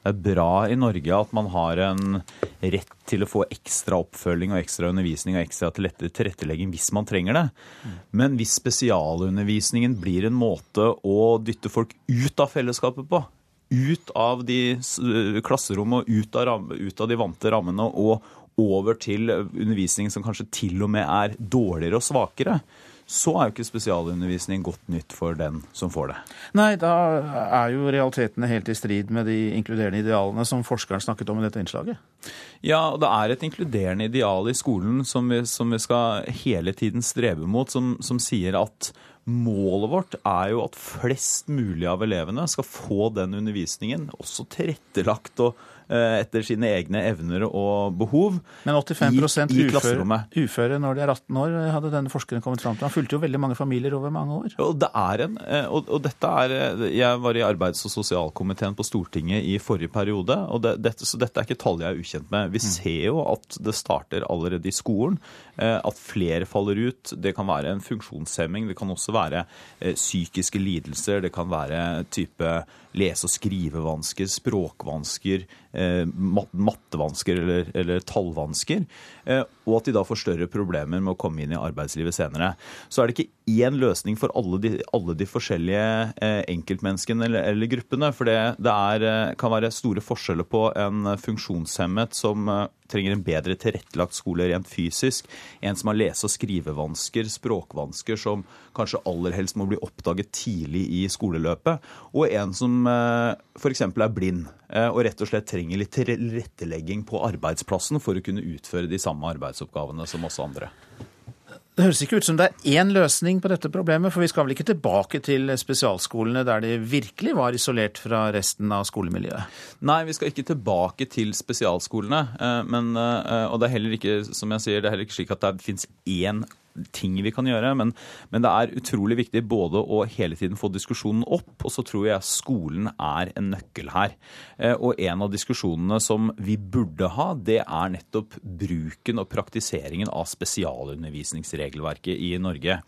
Det er bra i Norge at man har en rett til å få ekstra oppfølging og ekstra undervisning og ekstra tilrettelegging hvis man trenger det. Men hvis spesialundervisningen blir en måte å dytte folk ut av fellesskapet på, ut av de klasserommene og ut av, ut av de vante rammene og over til undervisning som kanskje til og med er dårligere og svakere, så er jo ikke spesialundervisning godt nytt for den som får det. Nei, da er jo realitetene helt i strid med de inkluderende idealene som forskeren snakket om i dette innslaget. Ja, og det er et inkluderende ideal i skolen som vi, som vi skal hele tiden strebe mot, som, som sier at Målet vårt er jo at flest mulig av elevene skal få den undervisningen, også tilrettelagt og etter sine egne evner og behov. Men 85 i, i uføre, uføre når de er 18 år, hadde denne forskeren kommet fram til. Han fulgte jo veldig mange familier over mange år. Og det er en, eh, og, og dette er, eh, Jeg var i arbeids- og sosialkomiteen på Stortinget i forrige periode, og det, dette, så dette er ikke tall jeg er ukjent med. Vi ser jo at det starter allerede i skolen. Eh, At flere faller ut. Det kan være en funksjonshemming. Det kan også være eh, psykiske lidelser. Det kan være type lese- og skrivevansker, språkvansker, eh, mattevansker eller, eller tallvansker. Og at de da får større problemer med å komme inn i arbeidslivet senere. Så er det ikke én løsning for alle de, alle de forskjellige eh, enkeltmenneskene eller, eller gruppene. For det, det er, eh, kan være store forskjeller på en funksjonshemmet som eh, trenger en bedre tilrettelagt skole rent fysisk. En som har lese- og skrivevansker, språkvansker, som kanskje aller helst må bli oppdaget tidlig i skoleløpet. Og en som f.eks. er blind og rett og slett trenger litt tilrettelegging på arbeidsplassen for å kunne utføre de samme arbeidsoppgavene som oss andre. Det høres ikke ut som det er én løsning på dette problemet, for vi skal vel ikke tilbake til spesialskolene der de virkelig var isolert fra resten av skolemiljøet? Nei, vi skal ikke tilbake til spesialskolene. eh, Men, eh, og det er heller ikke som jeg sier, det er heller ikke slik at det finnes én ting vi kan gjøre, men, men det er utrolig viktig både å hele tiden få diskusjonen opp, og så tror jeg skolen er en nøkkel her. Eh, Og en av diskusjonene som vi burde ha, det er nettopp bruken og praktiseringen av spesialundervisningsregelverket i Norge.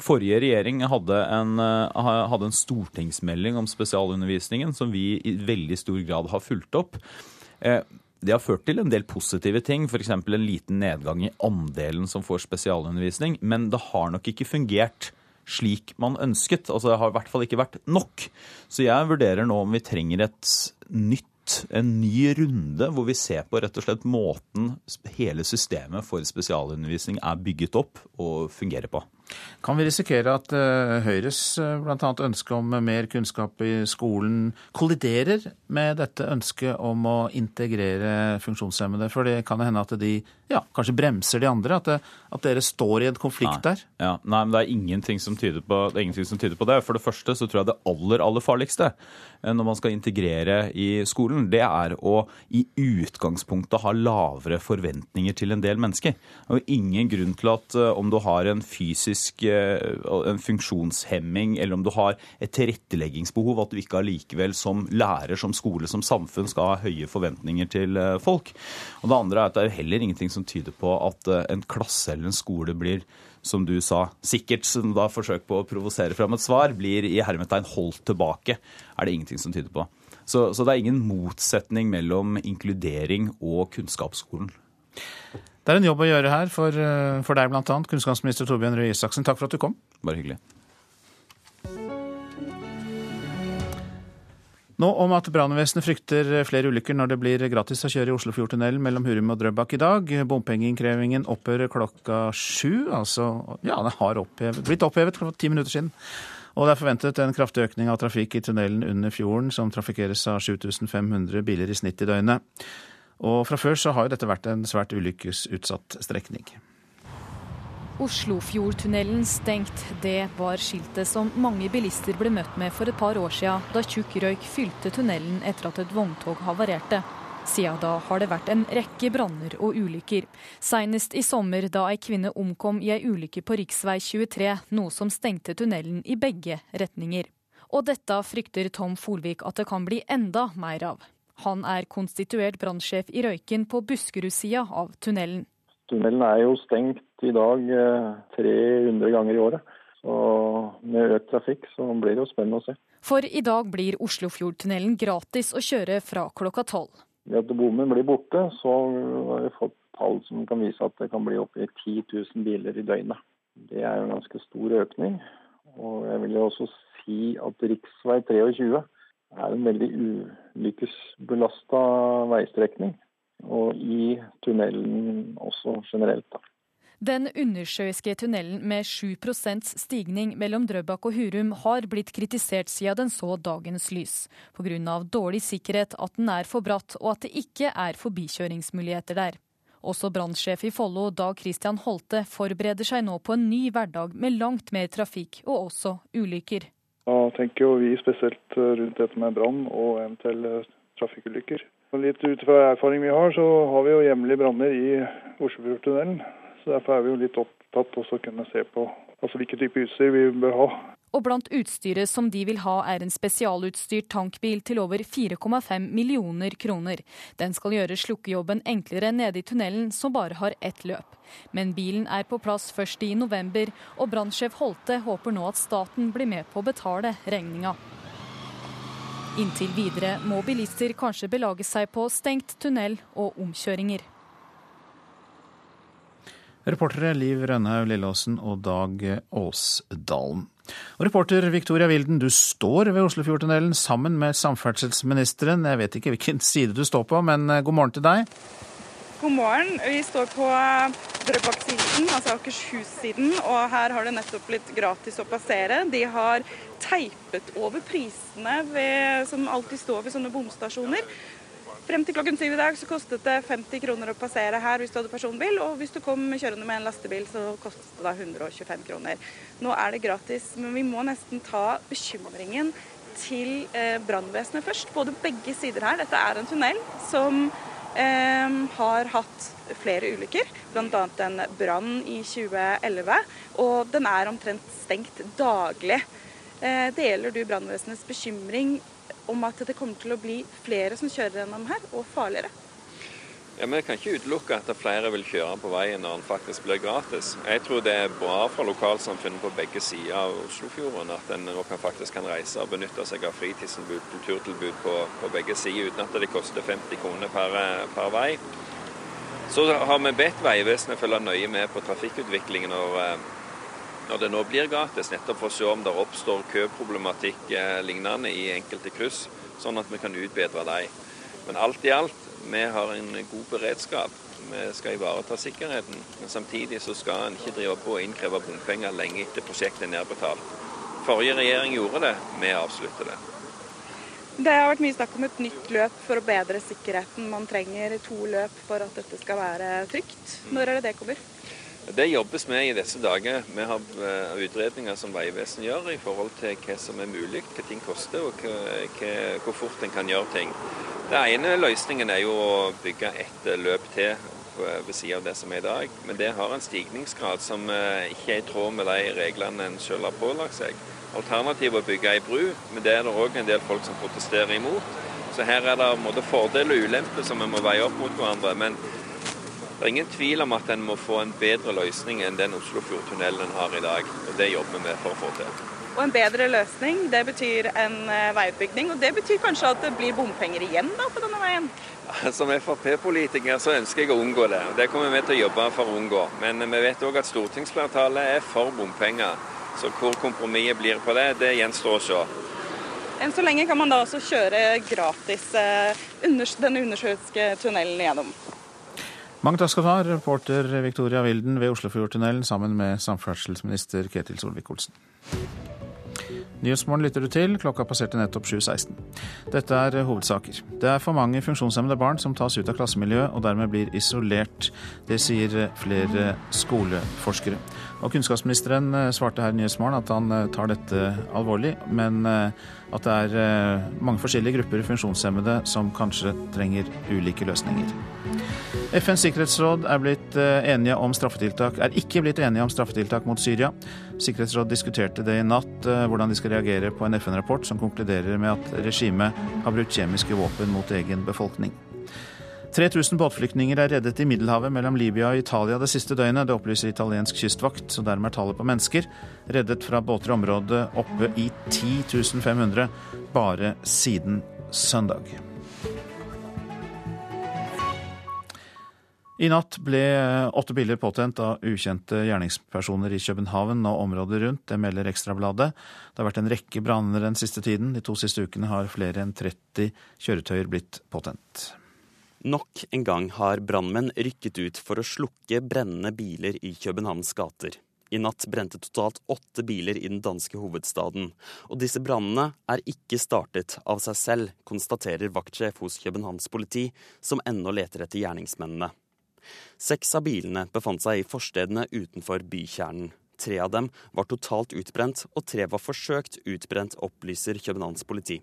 Forrige regjering hadde en, eh, hadde en stortingsmelding om spesialundervisningen som vi i veldig stor grad har fulgt opp. Det har ført til en del positive ting, f.eks. en liten nedgang i andelen som får spesialundervisning, men det har nok ikke fungert slik man ønsket. Altså Det har i hvert fall ikke vært nok. Så jeg vurderer nå om vi trenger et nytt en ny runde hvor vi ser på rett og slett måten hele systemet for spesialundervisning er bygget opp og fungerer på. Kan vi risikere at uh, Høyres bl.a. blant annet ønske om mer kunnskap i skolen kolliderer med dette ønsket om å integrere funksjonshemmede? For det kan hende at de ja, kanskje bremser de andre? At, det, at dere står i en konflikt Nei. der? Ja, nei, men det er, ingenting som tyder på, det er ingenting som tyder på det. For det første så tror jeg det aller, aller farligste eh, når man skal integrere i skolen, det er å i utgangspunktet ha lavere forventninger til en del mennesker. Det er jo ingen grunn til at om du har en fysisk en funksjonshemming eller om du har et tilretteleggingsbehov, at du ikke allikevel som lærer, som skole, som samfunn skal ha høye forventninger til folk. Og det andre er at det er heller ingenting som tyder på at en klasse eller en skole blir som du sa, sikkert som da forsøk på å provosere fram et svar, blir i hermetegn holdt tilbake, er det ingenting som tyder på. Så, så det er ingen motsetning mellom inkludering og kunnskapsskolen. Det er en jobb å gjøre her for, for deg bl.a., kunnskapsminister Torbjørn Røe Isaksen. Takk for at du kom. Bare hyggelig. Nå om at brannvesenet frykter flere ulykker når det blir gratis å kjøre i Oslofjordtunnelen mellom Hurum og Drøbak i dag. Bompengeinnkrevingen opphører klokka sju. Altså, ja, den har opphevet, blitt opphevet for ti minutter siden. Og det er forventet en kraftig økning av trafikk i tunnelen under fjorden, som trafikkeres av 7500 biler i snitt i døgnet. Og fra før så har jo dette vært en svært ulykkesutsatt strekning. Oslofjordtunnelen stengt. Det var skiltet som mange bilister ble møtt med for et par år siden, da tjukk røyk fylte tunnelen etter at et vogntog havarerte. Siden da har det vært en rekke branner og ulykker. Senest i sommer da ei kvinne omkom i ei ulykke på rv. 23, noe som stengte tunnelen i begge retninger. Og dette frykter Tom Folvik at det kan bli enda mer av. Han er konstituert brannsjef i Røyken på Buskerud-sida av tunnelen. Tunnelen er jo stengt i dag 300 ganger i året. Så med økt trafikk så blir det jo spennende å se. For i dag blir Oslofjordtunnelen gratis å kjøre fra klokka tolv. Ved at bommen blir borte, så har vi fått tall som kan vise at det kan bli opptil 10 000 biler i døgnet. Det er jo en ganske stor økning. Og jeg vil jo også si at rv. 23 er en veldig ulykkesbelasta veistrekning. Og i tunnelen også generelt, da. Den undersjøiske tunnelen med 7% stigning mellom Drøbak og Hurum har blitt kritisert siden den så dagens lys, pga. dårlig sikkerhet, at den er for bratt og at det ikke er forbikjøringsmuligheter der. Også brannsjef i Follo, Dag Christian Holte, forbereder seg nå på en ny hverdag med langt mer trafikk og også ulykker. Da tenker jo vi spesielt rundt dette med brann og eventuelle trafikkulykker. Litt ut fra erfaring vi har, så har vi jo hjemlige branner i Oslofjordtunnelen. Så Derfor er vi jo litt opptatt av å kunne se på altså hvilke type utstyr vi bør ha og blant utstyret som de vil ha er en spesialutstyrt tankbil til over 4,5 millioner kroner. Den skal gjøre slukkejobben enklere nede i tunnelen, som bare har ett løp. Men bilen er på plass først i november, og brannsjef Holte håper nå at staten blir med på å betale regninga. Inntil videre må bilister kanskje belage seg på stengt tunnel og omkjøringer. Reportere Liv Rønnaug Lilleåsen og Dag Åsdalen. Og reporter Victoria Wilden, du står ved Oslofjordtunnelen sammen med samferdselsministeren. Jeg vet ikke hvilken side du står på, men eh, god morgen til deg. God morgen. Vi står på eh, Drøbak-siden, altså Akershus-siden. Og her har det nettopp blitt gratis å passere. De har teipet over prisene ved, som alltid står ved sånne bomstasjoner. Frem til klokken syv i dag så kostet det 50 kroner å passere her hvis du hadde personbil, og hvis du kom kjørende med en lastebil så kostet det da 125 kroner. Nå er det gratis, men vi må nesten ta bekymringen til eh, brannvesenet først. Både begge sider her. Dette er en tunnel som eh, har hatt flere ulykker, bl.a. en brann i 2011. Og den er omtrent stengt daglig. Eh, deler du brannvesenets bekymring om at det kommer til å bli flere som kjører gjennom her, og farligere. Ja, Vi kan ikke utelukke at flere vil kjøre på veien når den faktisk blir gratis. Jeg tror det er bra for lokalsamfunnet på begge sider av Oslofjorden at en nå faktisk kan reise og benytte seg av fritidstilbud, kulturtilbud på, på, begge sider uten at det koster 50 kroner per, per vei. Så har vi bedt Vegvesenet følge nøye med på trafikkutviklingen når når det nå blir gratis, nettopp for å se om det oppstår køproblematikk eh, lignende i enkelte kryss, sånn at vi kan utbedre dem. Men alt i alt, vi har en god beredskap. Vi skal ivareta sikkerheten. Men samtidig så skal en ikke drive på å innkreve bompenger lenge etter prosjektet er nedbetalt. Forrige regjering gjorde det, vi avslutter det. Det har vært mye snakk om et nytt løp for å bedre sikkerheten. Man trenger to løp for at dette skal være trygt. Når er det det kommer? Det jobbes med i disse dager. Vi har eh, utredninger som Vegvesenet gjør i forhold til hva som er mulig, hva ting koster og hva, hvor fort en kan gjøre ting. Den ene løsningen er jo å bygge et løp til ved siden av det som er i dag. Men det har en stigningsgrad som eh, ikke er i tråd med de reglene en selv har pålagt seg. Alternativet er å bygge ei bru, men det er det òg en del folk som protesterer imot. Så her er det både fordel og ulempe som vi må veie opp mot hverandre. Men det er ingen tvil om at en må få en bedre løsning enn den Oslofjordtunnelen har i dag. og Det jobber vi med for å få til. Og En bedre løsning, det betyr en eh, veiutbygging. Og det betyr kanskje at det blir bompenger igjen da på denne veien? [laughs] Som Frp-politiker så ønsker jeg å unngå det. og Det kommer vi til å jobbe for å unngå. Men vi vet òg at stortingsflertallet er for bompenger. Så hvor kompromisset blir på det, det gjenstår å se. Enn så lenge kan man da også kjøre gratis eh, den undersjøiske tunnelen gjennom. Mange takk skal du ha, reporter Victoria Wilden ved Oslofjordtunnelen sammen med samferdselsminister Ketil Solvik-Olsen. Nyhetsmorgen lytter du til, klokka passerte nettopp 7.16. Dette er hovedsaker. Det er for mange funksjonshemmede barn som tas ut av klassemiljøet og dermed blir isolert. Det sier flere skoleforskere. Og Kunnskapsministeren svarte her i Nyhetsmorgen at han tar dette alvorlig, men at det er mange forskjellige grupper funksjonshemmede som kanskje trenger ulike løsninger. FNs sikkerhetsråd er, blitt eh, enige om straffetiltak, er ikke blitt enige om straffetiltak mot Syria. Sikkerhetsråd diskuterte det i natt, eh, hvordan de skal reagere på en FN-rapport som konkluderer med at regimet har brukt kjemiske våpen mot egen befolkning. 3000 båtflyktninger er reddet i Middelhavet mellom Libya og Italia det siste døgnet. Det opplyser italiensk kystvakt, så dermed er tallet på mennesker reddet fra båter i området oppe i 10 500 bare siden søndag. I natt ble åtte biler påtent av ukjente gjerningspersoner i København og området rundt. Det melder Ekstrabladet. Det har vært en rekke branner den siste tiden. De to siste ukene har flere enn 30 kjøretøyer blitt påtent. Nok en gang har brannmenn rykket ut for å slukke brennende biler i Københavns gater. I natt brente totalt åtte biler i den danske hovedstaden. Og disse brannene er ikke startet av seg selv, konstaterer vaktsjef hos Københavns politi, som ennå leter etter gjerningsmennene. Seks av bilene befant seg i forstedene utenfor bykjernen. Tre av dem var totalt utbrent, og tre var forsøkt utbrent, opplyser Københavns politi.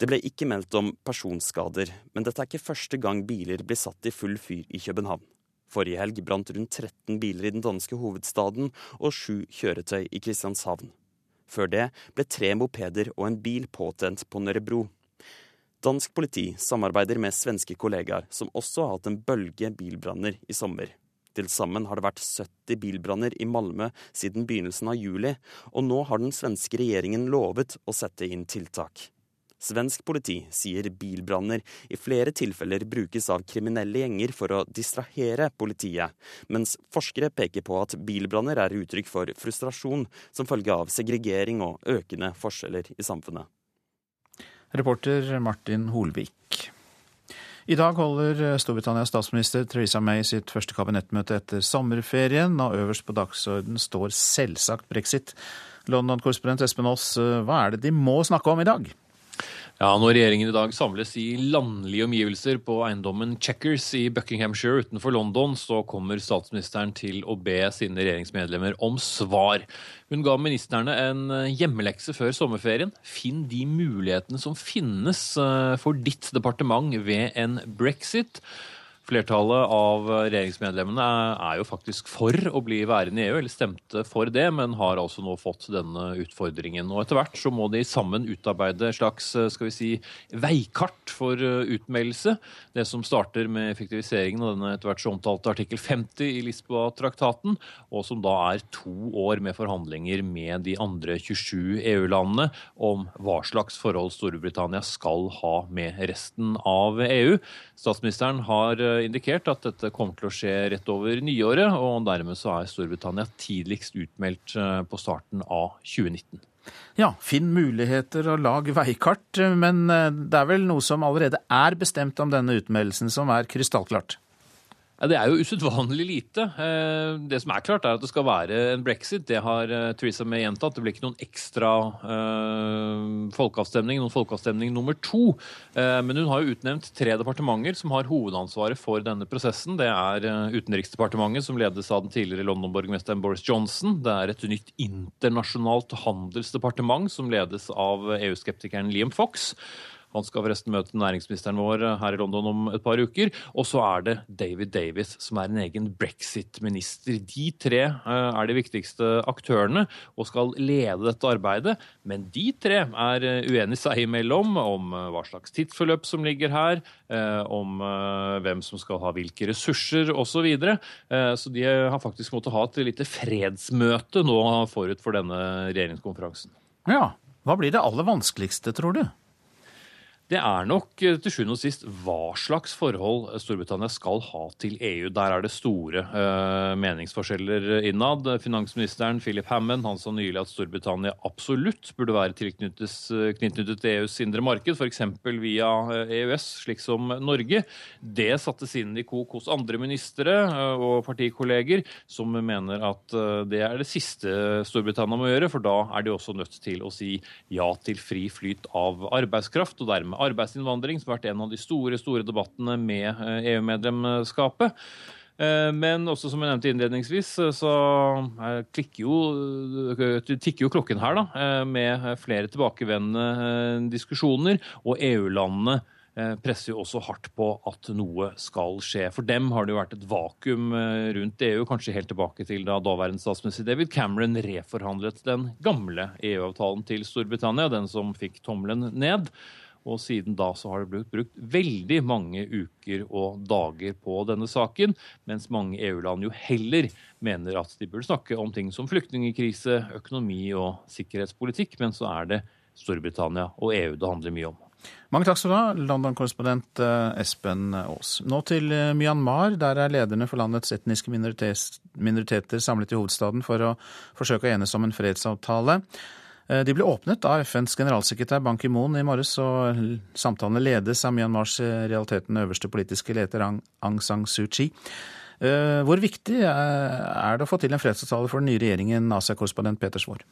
Det ble ikke meldt om personskader, men dette er ikke første gang biler blir satt i full fyr i København. Forrige helg brant rundt 13 biler i den danske hovedstaden og sju kjøretøy i Kristianshavn. Før det ble tre mopeder og en bil påtent på Nørrebro. Dansk politi samarbeider med svenske kollegaer, som også har hatt en bølge bilbranner i sommer. Til sammen har det vært 70 bilbranner i Malmö siden begynnelsen av juli, og nå har den svenske regjeringen lovet å sette inn tiltak. Svensk politi sier bilbranner i flere tilfeller brukes av kriminelle gjenger for å distrahere politiet, mens forskere peker på at bilbranner er uttrykk for frustrasjon som følge av segregering og økende forskjeller i samfunnet. Reporter Martin Holvik. I dag holder Storbritannias statsminister Theresa May sitt første kabinettmøte etter sommerferien, og øverst på dagsorden står selvsagt brexit. London-korrespondent Espen Aas, hva er det de må snakke om i dag? Ja, Når regjeringen i dag samles i landlige omgivelser på eiendommen Checkers i Buckinghamshire utenfor London, så kommer statsministeren til å be sine regjeringsmedlemmer om svar. Hun ga ministrene en hjemmelekse før sommerferien. Finn de mulighetene som finnes eh, for ditt departement ved en brexit. Flertallet av regjeringsmedlemmene er jo faktisk for å bli værende i EU, eller stemte for det, men har altså nå fått denne utfordringen. Og etter hvert så må de sammen utarbeide et slags skal vi si, veikart for utmeldelse. Det som starter med effektiviseringen av denne etter hvert så omtalte artikkel 50 i Lisboa-traktaten, og som da er to år med forhandlinger med de andre 27 EU-landene om hva slags forhold Storbritannia skal ha med resten av EU. Statsministeren har indikert at dette kommer til å skje rett over nyåret, og dermed så er Storbritannia tidligst utmeldt eh, på starten av 2019. Ja, finn muligheter og lag veikart, men eh, det er vel noe som allerede er bestemt om denne utmeldelsen, som er krystallklart? Ja, Det er jo usedvanlig lite. Eh, det som er klart, er at det skal være en brexit. Det har eh, Theresa May gjentatt. Det blir ikke noen ekstra uh, folkeavstemning, noen folkeavstemning nummer to. Men hun har jo utnevnt tre departementer som har hovedansvaret for denne prosessen. Det er Utenriksdepartementet, som ledes av den tidligere London-borgermesteren Boris Johnson. Det er et nytt internasjonalt handelsdepartement som ledes av EU-skeptikeren Liam Fox. Han skal forresten møte næringsministeren vår her i London om et par uker. Og så er det David Davis, som er en egen brexit-minister. De tre eh, er de viktigste aktørene og skal lede dette arbeidet. Men de tre er eh, uenige seg imellom om eh, hva slags tidsforløp som ligger her, om hvem som skal ha hvilke ressurser osv. Så, videre. så de har faktisk måttet ha et lite fredsmøte nå forut for denne regjeringskonferansen. Ja, Hva blir det aller vanskeligste, tror du? Det er nok eh, til sjuende og sist hva slags forhold Storbritannia skal ha til EU. Der er det store uh, meningsforskjeller innad. Finansministeren Philip Hammond han sa nylig at Storbritannia absolutt burde være tilknyttet til EUs indre marked, f.eks. via EØS, slik som Norge. Det sattes inn i kok hos andre ministre og partikolleger, som mener at det er det siste Storbritannia må gjøre, for da er de også nødt til å si ja til fri flyt av arbeidskraft. og dermed arbeidsinnvandring, som har vært en av de store, store debattene med EU-medlemskapet. Eh, e eh, men også som jeg nevnte innledningsvis, eh, så jo, tikker jo klokken her, da, med flere tilbakevendende diskusjoner. Og EU-landene presser jo også hardt på at noe skal skje. For dem har det jo vært et vakuum rundt EU, kanskje helt tilbake til da daværende statsminister David Cameron reforhandlet den gamle EU-avtalen til Storbritannia, den som fikk tommelen ned. Og siden da så har det blitt brukt veldig mange uker og dager på denne saken, mens mange EU-land jo heller mener at de burde snakke om ting som flyktningkrise, økonomi og sikkerhetspolitikk, men så er det Storbritannia og EU det handler mye om. Mange takk skal du ha, London-korrespondent eh, Espen Aas. Nå til eh, Myanmar. Der er lederne for landets etniske minoriteter samlet i hovedstaden for å forsøke å enes om en fredsavtale. Eh, de ble åpnet av FNs generalsekretær Ban Ki-moon i morges, og samtalene ledes av Myanmars eh, realiteten øverste politiske leder Aung San Suu Kyi. Eh, hvor viktig er det å få til en fredsavtale for den nye regjeringen, Asia-korrespondent Peter Svaar?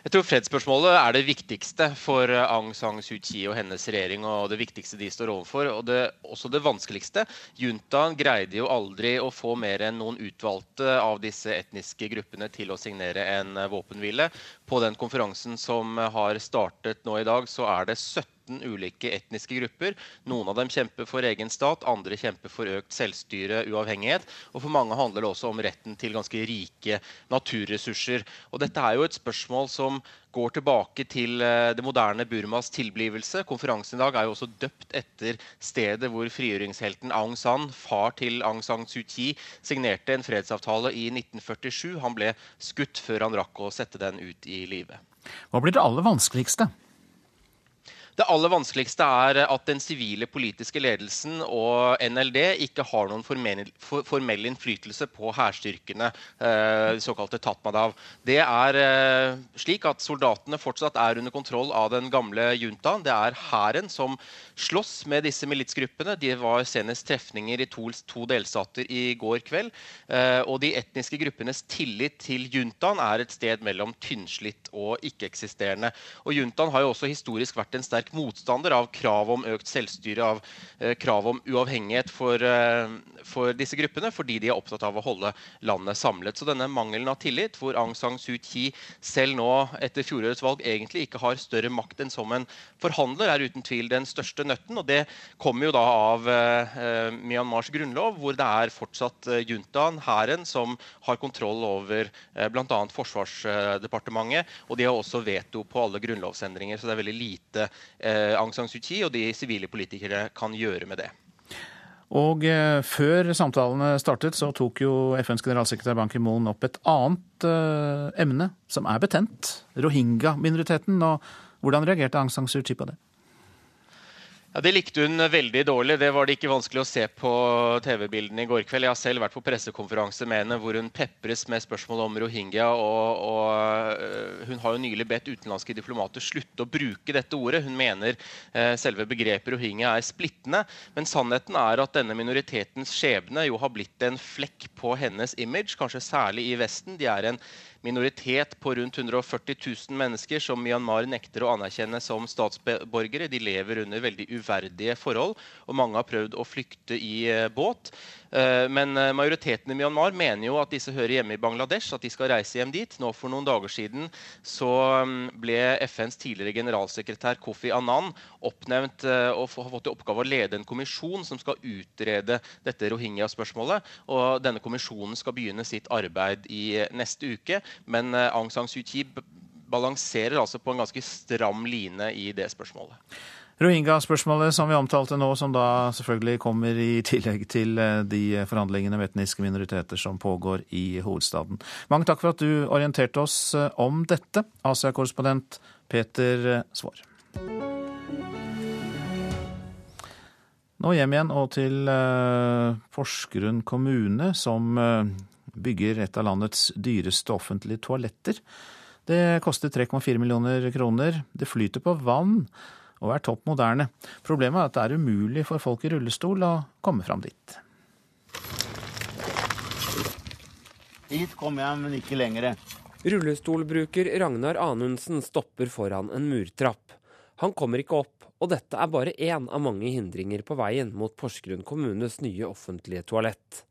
Jeg tror fredsspørsmålet er det viktigste for Aung San Suu Kyi og hennes regjering. og det viktigste de står overfor, og det, også det vanskeligste. Juntaen greide jo aldri å få mer enn noen utvalgte av disse etniske gruppene til å signere en våpenhvile. På den konferansen som har startet nå i dag, så er det 17 17 ulike etniske grupper. Noen av dem kjemper for egen stat, andre kjemper for økt selvstyre, uavhengighet. Og for mange handler det også om retten til ganske rike naturressurser. Og dette er jo et spørsmål som går tilbake til eh, det moderne Burmas tilblivelse. Konferansen i dag er jo også døpt etter stedet hvor frigjøringshelten Aung San, far til Aung San Suu Kyi, signerte en fredsavtale i 1947. Han ble skutt før han rakk å sette den ut i live. Hva blir det aller vanskeligste? Det aller vanskeligste er at den sivile politiske ledelsen og NLD ikke har noen formell, innflytelse på hærstyrkene, eh, de såkalte Tatmadaw. Det er eh, slik at soldatene fortsatt er under kontroll av den gamle juntaen. Det er hæren som slåss med disse militsgruppene. De var senest trefninger i to, to delstater i går kveld. Eh, og de etniske gruppenes tillit til juntaen er et sted mellom tynnslitt og ikke-eksisterende. Og juntaen har jo også historisk vært en sterk motstander av krav om økt selvstyre, av eh, krav om uavhengighet for, eh, for, disse gruppene, fordi de er opptatt av å holde landet samlet. Så denne mangelen av tillit, hvor Aung San Suu Kyi selv nå etter fjorårets valg egentlig ikke har større makt enn som en forhandler, er uten tvil den største nøtten. Og det kommer jo da av eh, Myanmars grunnlov, hvor det er fortsatt eh, juntaen, hæren, som har kontroll over eh, bl.a. Forsvarsdepartementet. Og de har også veto på alle grunnlovsendringer, så det er veldig lite eh, Aung San Suu Kyi og de sivile politikere kan gjøre med det. Og eh, før samtalene startet, så tok jo FNs generalsekretær Ban Ki-moon opp et annet eh, emne som er betent. Rohingya-minoriteten. Og hvordan reagerte Aung San Suu Kyi på det? Ja, Det likte hun veldig dårlig. Det var det ikke vanskelig å se på TV-bildene i går kveld. Jeg har selv vært på pressekonferanse med henne hvor hun pepres med spørsmål om rohingya. Og, og, øh, hun har jo nylig bedt utenlandske diplomater slutte å bruke dette ordet. Hun mener eh, selve begrepet rohingya er splittende. Men sannheten er at denne minoritetens skjebne jo har blitt en flekk på hennes image, kanskje særlig i Vesten. De er en minoritet på rundt 140 000 mennesker som Myanmar nekter å anerkjenne som statsborgere. De lever under veldig uverdige forhold, og mange har prøvd å flykte i eh, båt. Eh, men eh, majoriteten i Myanmar mener jo at disse hører hjemme i Bangladesh, at de skal reise hjem dit. Nå For noen dager siden så mm, ble FNs tidligere generalsekretær Kofi Annan oppnevnt og har fått i oppgave å lede en kommisjon som skal utrede dette rohingya-spørsmålet. og Denne kommisjonen skal begynne sitt arbeid i neste uke. Men Aung San Suu Kyi balanserer altså på en ganske stram line i det spørsmålet. Rohingya-spørsmålet som vi omtalte nå, som da selvfølgelig kommer i tillegg til eh, de forhandlingene med etniske minoriteter som pågår i hovedstaden. Mange takk for at du orienterte oss eh, om dette, Asia-korrespondent Peter eh, Svaar. Nå hjem igjen og til Porsgrunn kommune, som bygger et av landets dyreste offentlige toaletter. Det koster 3,4 millioner kroner. Det flyter på vann og er topp moderne. Problemet er at det er umulig for folk i rullestol å komme fram dit. Hit kommer jeg, men ikke lenger. Rullestolbruker Ragnar Anundsen stopper foran en murtrapp. Han kommer ikke opp, og dette er bare én av mange hindringer på veien mot Porsgrunn kommunes nye offentlige toalett.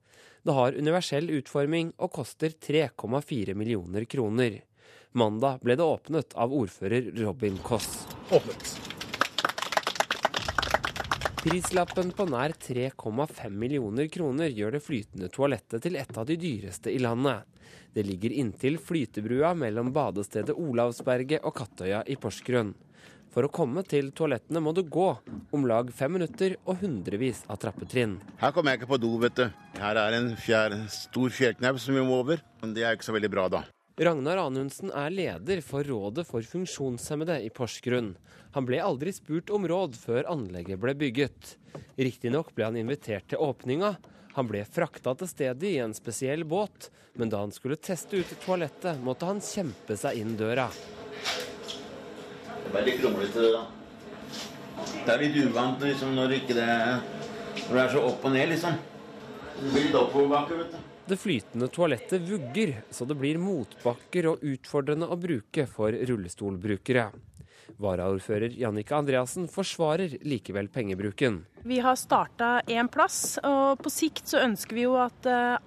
Det har universell utforming og koster 3,4 millioner kroner. Mandag ble det åpnet av ordfører Robin Koss. Åpnet. Prislappen på nær 3,5 millioner kroner gjør det flytende toalettet til et av de dyreste i landet. Det ligger inntil flytebrua mellom badestedet Olavsberget og Kattøya i Porsgrunn. For å komme til toalettene må du gå om lag fem minutter og hundrevis av trappetrinn. Her kommer jeg ikke på do, vet du. Her er en fjær, stor fjærknaus som vi må over. Men Det er ikke så veldig bra, da. Ragnar Anundsen er leder for Rådet for funksjonshemmede i Porsgrunn. Han ble aldri spurt om råd før anlegget ble bygget. Riktignok ble han invitert til åpninga. Han ble frakta til stedet i en spesiell båt, men da han skulle teste ut toalettet, måtte han kjempe seg inn døra. Det er veldig kronglete, det da. Det er litt uvant liksom, når, ikke det, når det er så opp og ned, liksom. Det blir litt oppoverbakke, vet du. Det flytende toalettet vugger, så det blir motbakker og utfordrende å bruke for rullestolbrukere. Varaordfører Jannicke Andreassen forsvarer likevel pengebruken. Vi har starta én plass, og på sikt så ønsker vi jo at eh,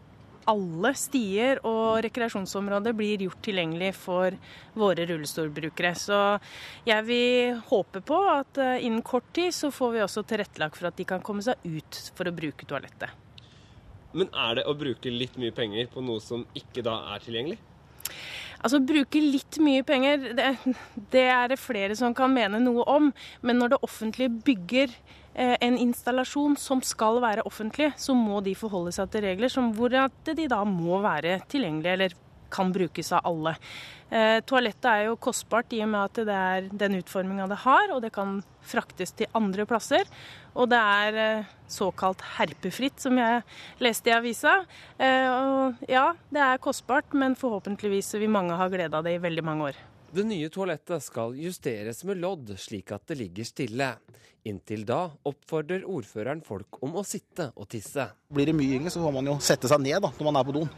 alle stier og rekreasjonsområder blir gjort tilgjengelig for våre rullestolbrukere. Så jeg vil håpe på at eh, innen kort tid så får vi også tilrettelagt for at de kan komme seg ut for å bruke toalettet. Men er det å bruke litt mye penger på noe som ikke da er tilgjengelig? Altså Bruke litt mye penger, det, det, er det flere som kan mene noe om. Men når det offentlige bygger en installasjon som skal være offentlig, så må de forholde seg til regler som hvor de da må være tilgjengelige, eller kan brukes av alle. Eh, toalettet er jo kostbart i og med at det er den utforminga det har, og det kan fraktes til andre plasser. Og det er eh, såkalt herpefritt, som jeg leste i avisa. Eh, og ja, det er kostbart, men forhåpentligvis vil mange ha glede av det i veldig mange år. Det nye toalettet skal justeres med lodd, slik at det ligger stille. Inntil da oppfordrer ordføreren folk om å sitte og tisse. Blir det mye yngre, så må man jo sette seg ned da, når man er på doen.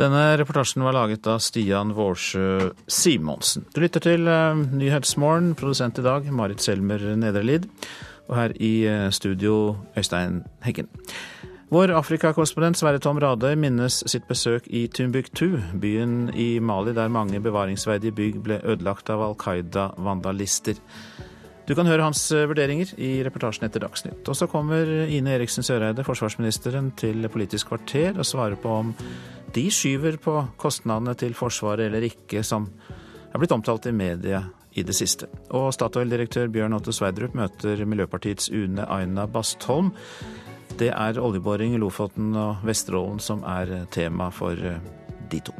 Denne reportasjen var laget av Stian Vårsjø Simonsen. Du lytter til uh, Nyhetsmorgen, produsent i dag Marit Selmer Nedrelid. Og her i uh, studio Øystein Heggen. Vår Afrikakorrespondent Sverre Tom Radøy minnes sitt besøk i Timbuktu, byen i Mali der mange bevaringsverdige bygg ble ødelagt av Al Qaida-vandalister. Du kan høre hans eh, vurderinger i reportasjen etter Dagsnytt. Og så kommer Ine Eriksen Søreide, forsvarsministeren, til Politisk kvarter og svarer på om de skyver på kostnadene til Forsvaret eller ikke, som er blitt omtalt i media i det siste. Og Statoil-direktør Bjørn Otto Sverdrup møter Miljøpartiets Une Aina Bastholm. Det er oljeboring i Lofoten og Vesterålen som er tema for eh, de to.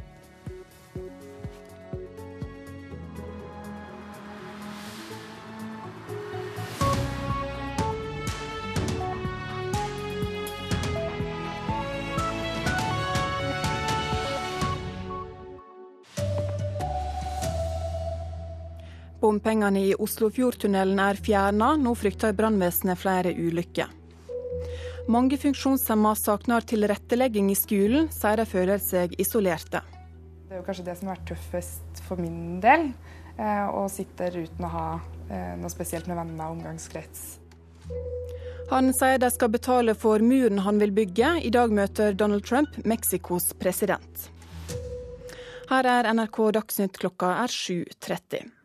Bompengene i Oslofjordtunnelen er fjerna, nå frykter brannvesenet flere ulykker. Mange funksjonshemma savner tilrettelegging i skolen, sier de føler seg isolerte. Det er jo kanskje det som har vært tøffest for min del, eh, å sitte uten å ha eh, noe spesielt med venner og omgangskrets. Han sier de skal betale for muren han vil bygge. I dag møter Donald Trump Mexicos president. Her er NRK Dagsnytt klokka er 7.30.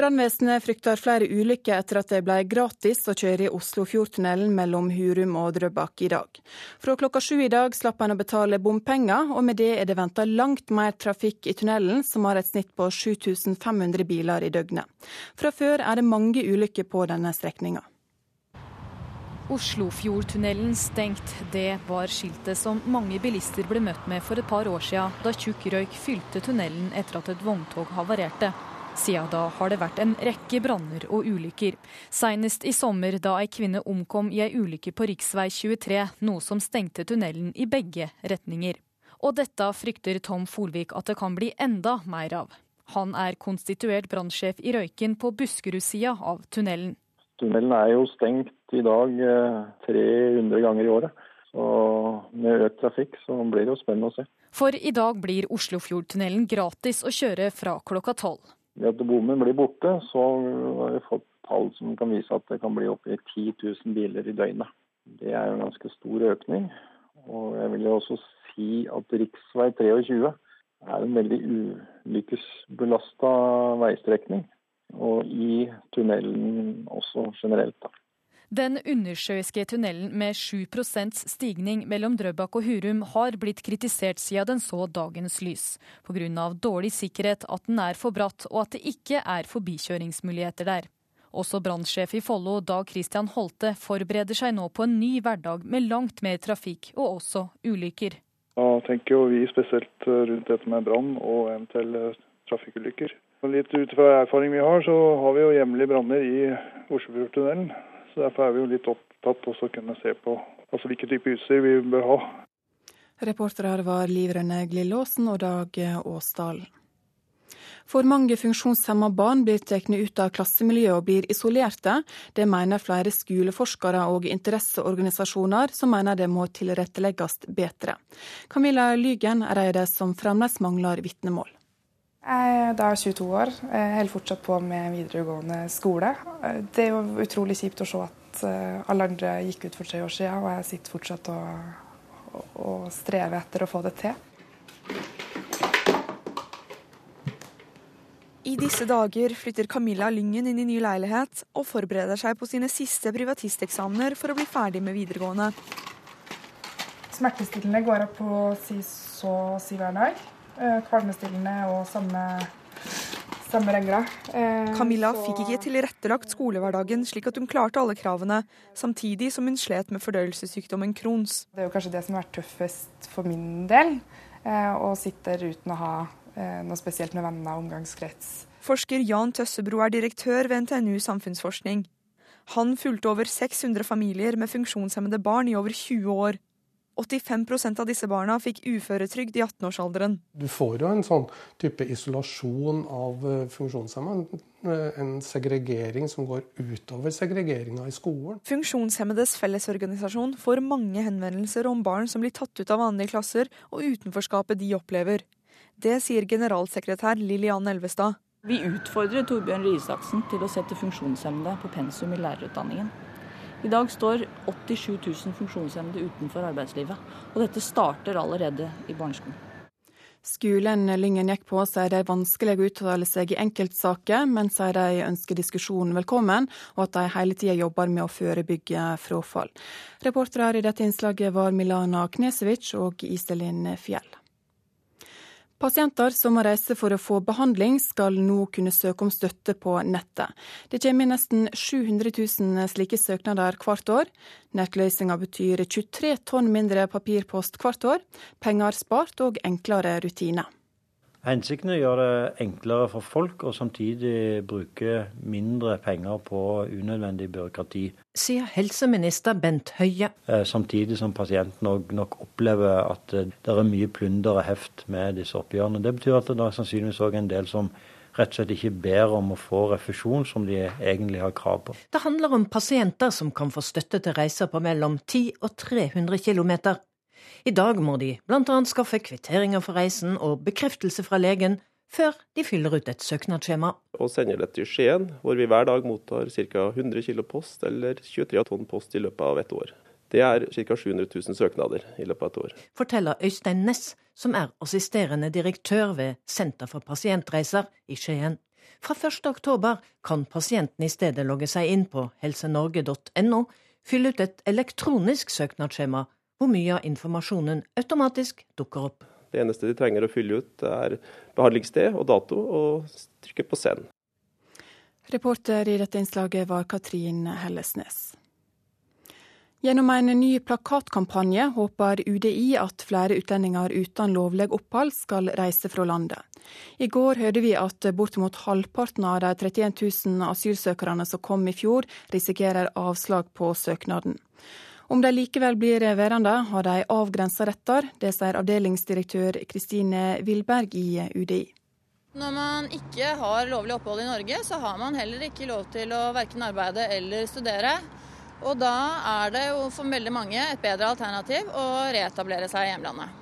Brannvesenet frykter flere ulykker etter at det ble gratis å kjøre i Oslofjordtunnelen mellom Hurum og Drøbak i dag. Fra klokka sju i dag slapp en å betale bompenger, og med det er det venta langt mer trafikk i tunnelen, som har et snitt på 7500 biler i døgnet. Fra før er det mange ulykker på denne strekninga. Oslofjordtunnelen stengt. Det var skiltet som mange bilister ble møtt med for et par år siden, da tjukk røyk fylte tunnelen etter at et vogntog havarerte. Siden da har det vært en rekke branner og ulykker. Senest i sommer da ei kvinne omkom i ei ulykke på rv. 23, noe som stengte tunnelen i begge retninger. Og dette frykter Tom Folvik at det kan bli enda mer av. Han er konstituert brannsjef i Røyken på Buskerud-sida av tunnelen. Tunnelen er jo stengt i dag 300 eh, ganger i året. Så med økt trafikk så blir det jo spennende å se. For i dag blir Oslofjordtunnelen gratis å kjøre fra klokka tolv. Ved at bommen blir borte, så har vi fått tall som kan vise at det kan bli opptil 10 000 biler i døgnet. Det er en ganske stor økning. Og jeg vil jo også si at rv. 23 er en veldig ulykkesbelasta veistrekning. Og i tunnelen også generelt. da. Den undersjøiske tunnelen med 7% stigning mellom Drøbak og Hurum har blitt kritisert siden den så dagens lys, pga. dårlig sikkerhet, at den er for bratt og at det ikke er forbikjøringsmuligheter der. Også brannsjef i Follo, Dag Christian Holte, forbereder seg nå på en ny hverdag med langt mer trafikk og også ulykker. Da tenker jo vi spesielt rundt dette med brann og eventuelle trafikkulykker. Litt ut fra erfaring vi har, så har vi jo hjemlige branner i Oslofjordtunnelen. Så Derfor er vi jo litt opptatt av å kunne se på altså hvilke type utstyr vi bør ha. Reportere var Liv Rønne Glillåsen og Dag Åsdal. For mange funksjonshemma barn blir tatt ut av klassemiljøet og blir isolerte. Det mener flere skoleforskere og interesseorganisasjoner, som mener det må tilrettelegges bedre. Camilla Lygen er en av de som fremdeles mangler vitnemål. Jeg er da 22 år, holder fortsatt på med videregående skole. Det er jo utrolig kjipt å se at eh, alle andre gikk ut for tre år siden, og jeg sitter fortsatt og, og strever etter å få det til. I disse dager flytter Camilla Lyngen inn i ny leilighet og forbereder seg på sine siste privatisteksamener for å bli ferdig med videregående. Smertestillende går jeg på si så si hver dag. Eh, kvalmestillende og samme, samme regler. Eh, Camilla så- fikk ikke tilrettelagt skolehverdagen slik at hun klarte alle kravene, samtidig som hun slet med fordøyelsessykdommen Crohns. Det er jo kanskje det som har vært tøffest for min del. eh, Å sitte uten å ha noe spesielt med venner og omgangskrets. Forsker Jan Tøssebro er direktør ved NTNU samfunnsforskning. Han fulgte over 600 familier med funksjonshemmede barn i over 20 år. 85% av disse barna fikk uføretrygd i 18-årsalderen. Du får jo en sånn type isolasjon av funksjonshemmede. eh, En segregering som går utover segregeringa i skolen. Funksjonshemmedes Fellesorganisasjon får mange henvendelser om barn som blir tatt ut av vanlige klasser, og utenforskapet de opplever. Det sier generalsekretær Lillian Elvestad. Vi utfordrer Torbjørn Røe Isaksen til å sette funksjonshemmede på pensum i lærerutdanningen. I dag står 87 000 funksjonshemmede utenfor arbeidslivet, og dette starter allerede i barneskolen. Skolen Lyngen gikk på sier det er vanskelig å uttale seg i enkeltsaker, men sier de ønsker diskusjonen velkommen, og at de hele tida jobber med å forebygge frafall. Reportere i dette innslaget var Milana Knesevic og Iselin Fjell. Pasienter som må reise for å få behandling, skal nå kunne søke om støtte på nettet. Det kommer inn nesten 700 000 slike søknader hvert år. Nettløsninga betyr 23 tonn mindre papirpost hvert år, penger spart og enklere rutiner. Hensikten er å gjøre det enklere for folk, og samtidig bruke mindre penger på unødvendig byråkrati. Sier helseminister Bent Høie. Eh, Samtidig som pasienten nok, opplever at eh, det er mye plunder og heft med disse oppgjørene. Det betyr at det er sannsynligvis òg en del som rett og slett ikke ber om å få refusjon som de egentlig har krav på. Det handler om pasienter som kan få støtte til reiser på mellom 10 og 300 km. I dag må de bl.a. skaffe kvitteringer for reisen og bekreftelse fra legen før de fyller ut et søknadsskjema. og sender det til Skien, hvor vi hver dag mottar ca. 100 kg post eller 23 tonn post i løpet av et år. Det er ca. 700 000 søknader i løpet av et år. Forteller Øystein Næss, som er assisterende direktør ved Senter for pasientreiser i Skien. Fra 1. oktober kan pasienten i stedet logge seg inn på helsenorge.no, fylle ut et elektronisk søknadsskjema hvor mye av informasjonen automatisk dukker opp. Det eneste de trenger å fylle ut, er behandlingssted og dato, og trykke på send. Reporter i dette innslaget var Katrin Hellesnes. Gjennom en ny plakatkampanje håper UDI at flere utlendinger uten lovlig opphold skal reise fra landet. I går hørte vi at bortimot halvparten av de 31 000 asylsøkerne som kom i fjor, risikerer avslag på søknaden. Om de likevel blir værende, har de avgrensa retter. Det sier avdelingsdirektør Kristine Wilberg i UDI. Når man ikke har lovlig opphold i Norge, så har man heller ikke lov til å verken arbeide eller studere. Og da er det jo for veldig mange et bedre alternativ å reetablere seg i hjemlandet.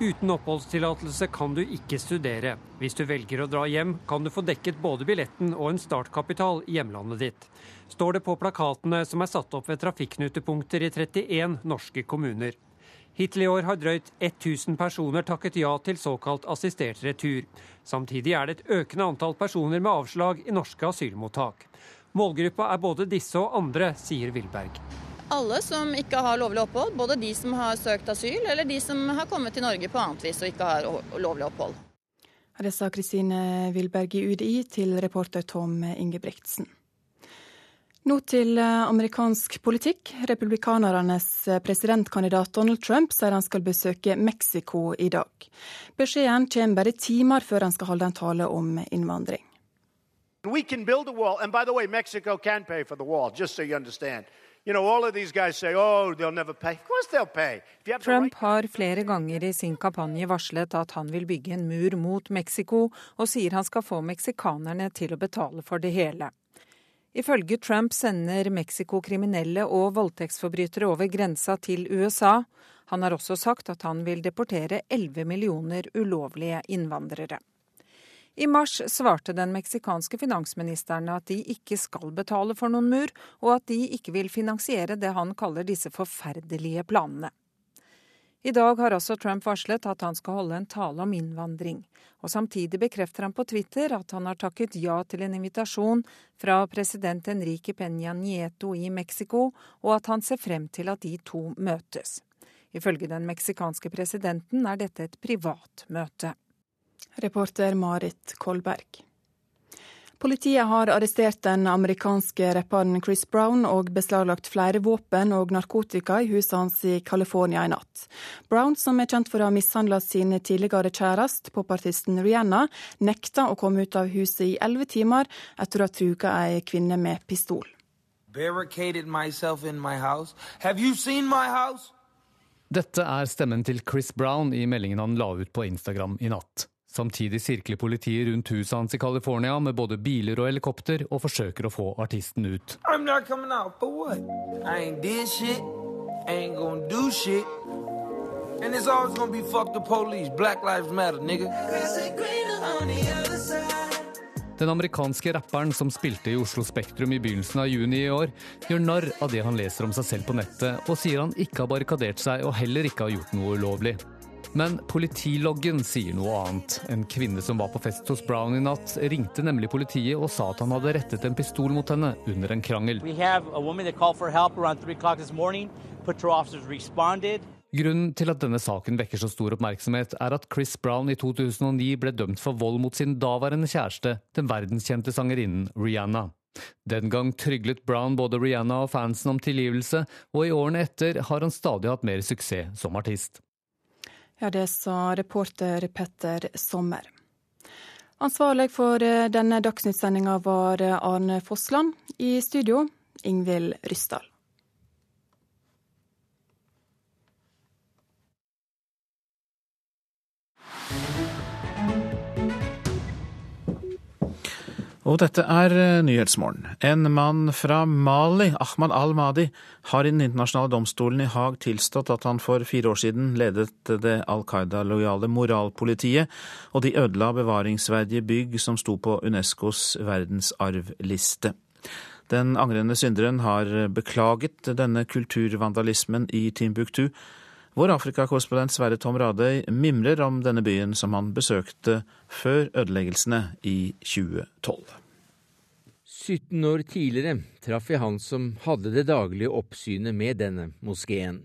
Uten oppholdstillatelse kan du ikke studere. Hvis du velger å dra hjem, kan du få dekket både billetten og en startkapital i hjemlandet ditt. Står det på plakatene som er satt opp ved trafikknutepunkter i 31 norske kommuner. Hittil i år har drøyt 1000 personer takket ja til såkalt assistert retur. Samtidig er det et økende antall personer med avslag i norske asylmottak. Målgruppa er både disse og andre, sier Wilberg. Alle som ikke har lovlig opphold, både de som har søkt asyl, eller de som har kommet til Norge på annet vis og ikke har lovlig opphold. Det sa Kristine Wilberg i UDI til reporter Tom Ingebrigtsen. Nå til amerikansk politikk. Republikanernes presidentkandidat Donald Trump sier han skal besøke Mexico i dag. Beskjeden kommer bare timer før han skal holde en tale om innvandring. We can build a wall. And by the way, Mexico can pay for the wall, just so you understand. You know, all of these guys say, oh, they'll never pay. Of course they'll pay. Trump har flere ganger i sin kampanje varslet at han vil bygge en mur mot Mexico, og sier han skal få meksikanerne til å betale for det hele. Ifølge Trump sender Mexico kriminelle og voldtektsforbrytere over grensa til USA. Han har også sagt at han vil deportere 11 millioner ulovlige innvandrere. I mars svarte den meksikanske finansministeren at de ikke skal betale for noen mur, og at de ikke vil finansiere det han kaller disse forferdelige planene. I dag har også Trump varslet at han skal holde en tale om innvandring. Og Samtidig bekrefter han på Twitter at han har takket ja til en invitasjon fra president Enrique Peña Nieto i Mexico, og at han ser frem til at de to møtes. Ifølge den meksikanske presidenten er dette et privat møte. Reporter Marit Kolberg. Politiet har arrestert den amerikanske rapperen Chris Brown og beslaglagt flere våpen og narkotika i huset hans i California i natt. Brown, som er kjent for å ha mishandla sin tidligere kjæreste, popartisten Rihanna, nekta å komme ut av huset i elleve timer etter å ha truga ei kvinne med pistol. Dette er stemmen til Chris Brown i meldingen han la ut på Instagram i natt. Samtidig sirkler politiet rundt huset hans i California med både biler og helikopter og forsøker å få artisten ut. Den amerikanske rapperen som spilte i Oslo Spektrum i begynnelsen av juni i år, gjør narr av det han leser om seg selv på nettet, og sier han ikke har barrikadert seg og heller ikke har gjort noe ulovlig. Men politiloggen sier noe annet. En kvinne som var på fest hos Brown i natt, ringte nemlig politiet og sa at han hadde rettet en pistol mot henne under en krangel. Grunnen til at denne saken vekker så stor oppmerksomhet, er at Chris Brown i 2009 ble dømt for vold mot sin daværende kjæreste, den verdenskjente sangerinnen Rihanna. Den gang tryglet Brown både Rihanna og fansen om tilgivelse, og i årene etter har han stadig hatt mer suksess som artist. Ja, det sa reporter Petter Sommer. Ansvarlig for eh, denne dagsnyttsendinga var eh, Arne Fossland. I studio Ingvild Ryssdal. Og dette er eh, Nyhetsmorgen. En mann fra Mali, Ahmad al-Mahdi, har i den internasjonale domstolen i Haag tilstått at han for fire år siden ledet det Al Qaida-lojale moralpolitiet, og de ødela bevaringsverdige bygg som sto på Unescos verdensarvliste. Den angrende synderen har beklaget denne kulturvandalismen i Timbuktu, vår Afrikakorrespondent Sverre Tom Radøy mimrer om denne byen som han besøkte før ødeleggelsene i 2012. 17 år tidligere traff jeg han som hadde det daglige oppsynet med denne moskeen.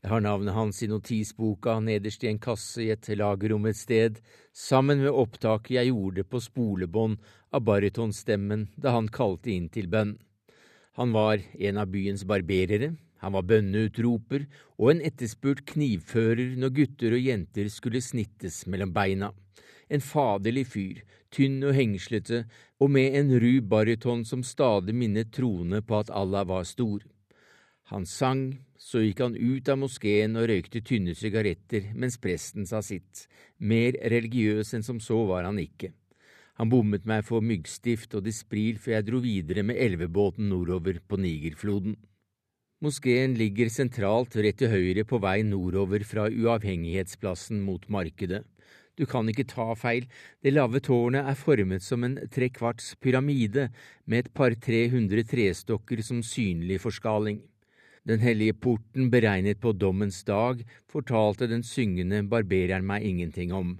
Jeg har navnet hans i notisboka nederst i en kasse i et lagerrom et sted, sammen med opptaket jeg gjorde på spolebånd av barytonstemmen da han kalte inn til bønn. Han var en av byens barberere, han var bønneutroper og en etterspurt knivfører når gutter og jenter skulle snittes mellom beina. En faderlig fyr, tynn og hengslete, og med en ru baryton som stadig minnet troende på at Allah var stor. Han sang, så gikk han ut av moskeen og røykte tynne sigaretter mens presten sa sitt. Mer religiøs enn som så var han ikke. Han bommet meg for myggstift og dispril før jeg dro videre med elvebåten nordover på Nigerfloden. Moskeen ligger sentralt rett til høyre på vei nordover fra Uavhengighetsplassen mot markedet. Du kan ikke ta feil, det lave tårnet er formet som en trekvarts pyramide med et par-tre hundre trestokker som synlig forskaling. Den hellige porten beregnet på dommens dag, fortalte den syngende barbereren meg ingenting om.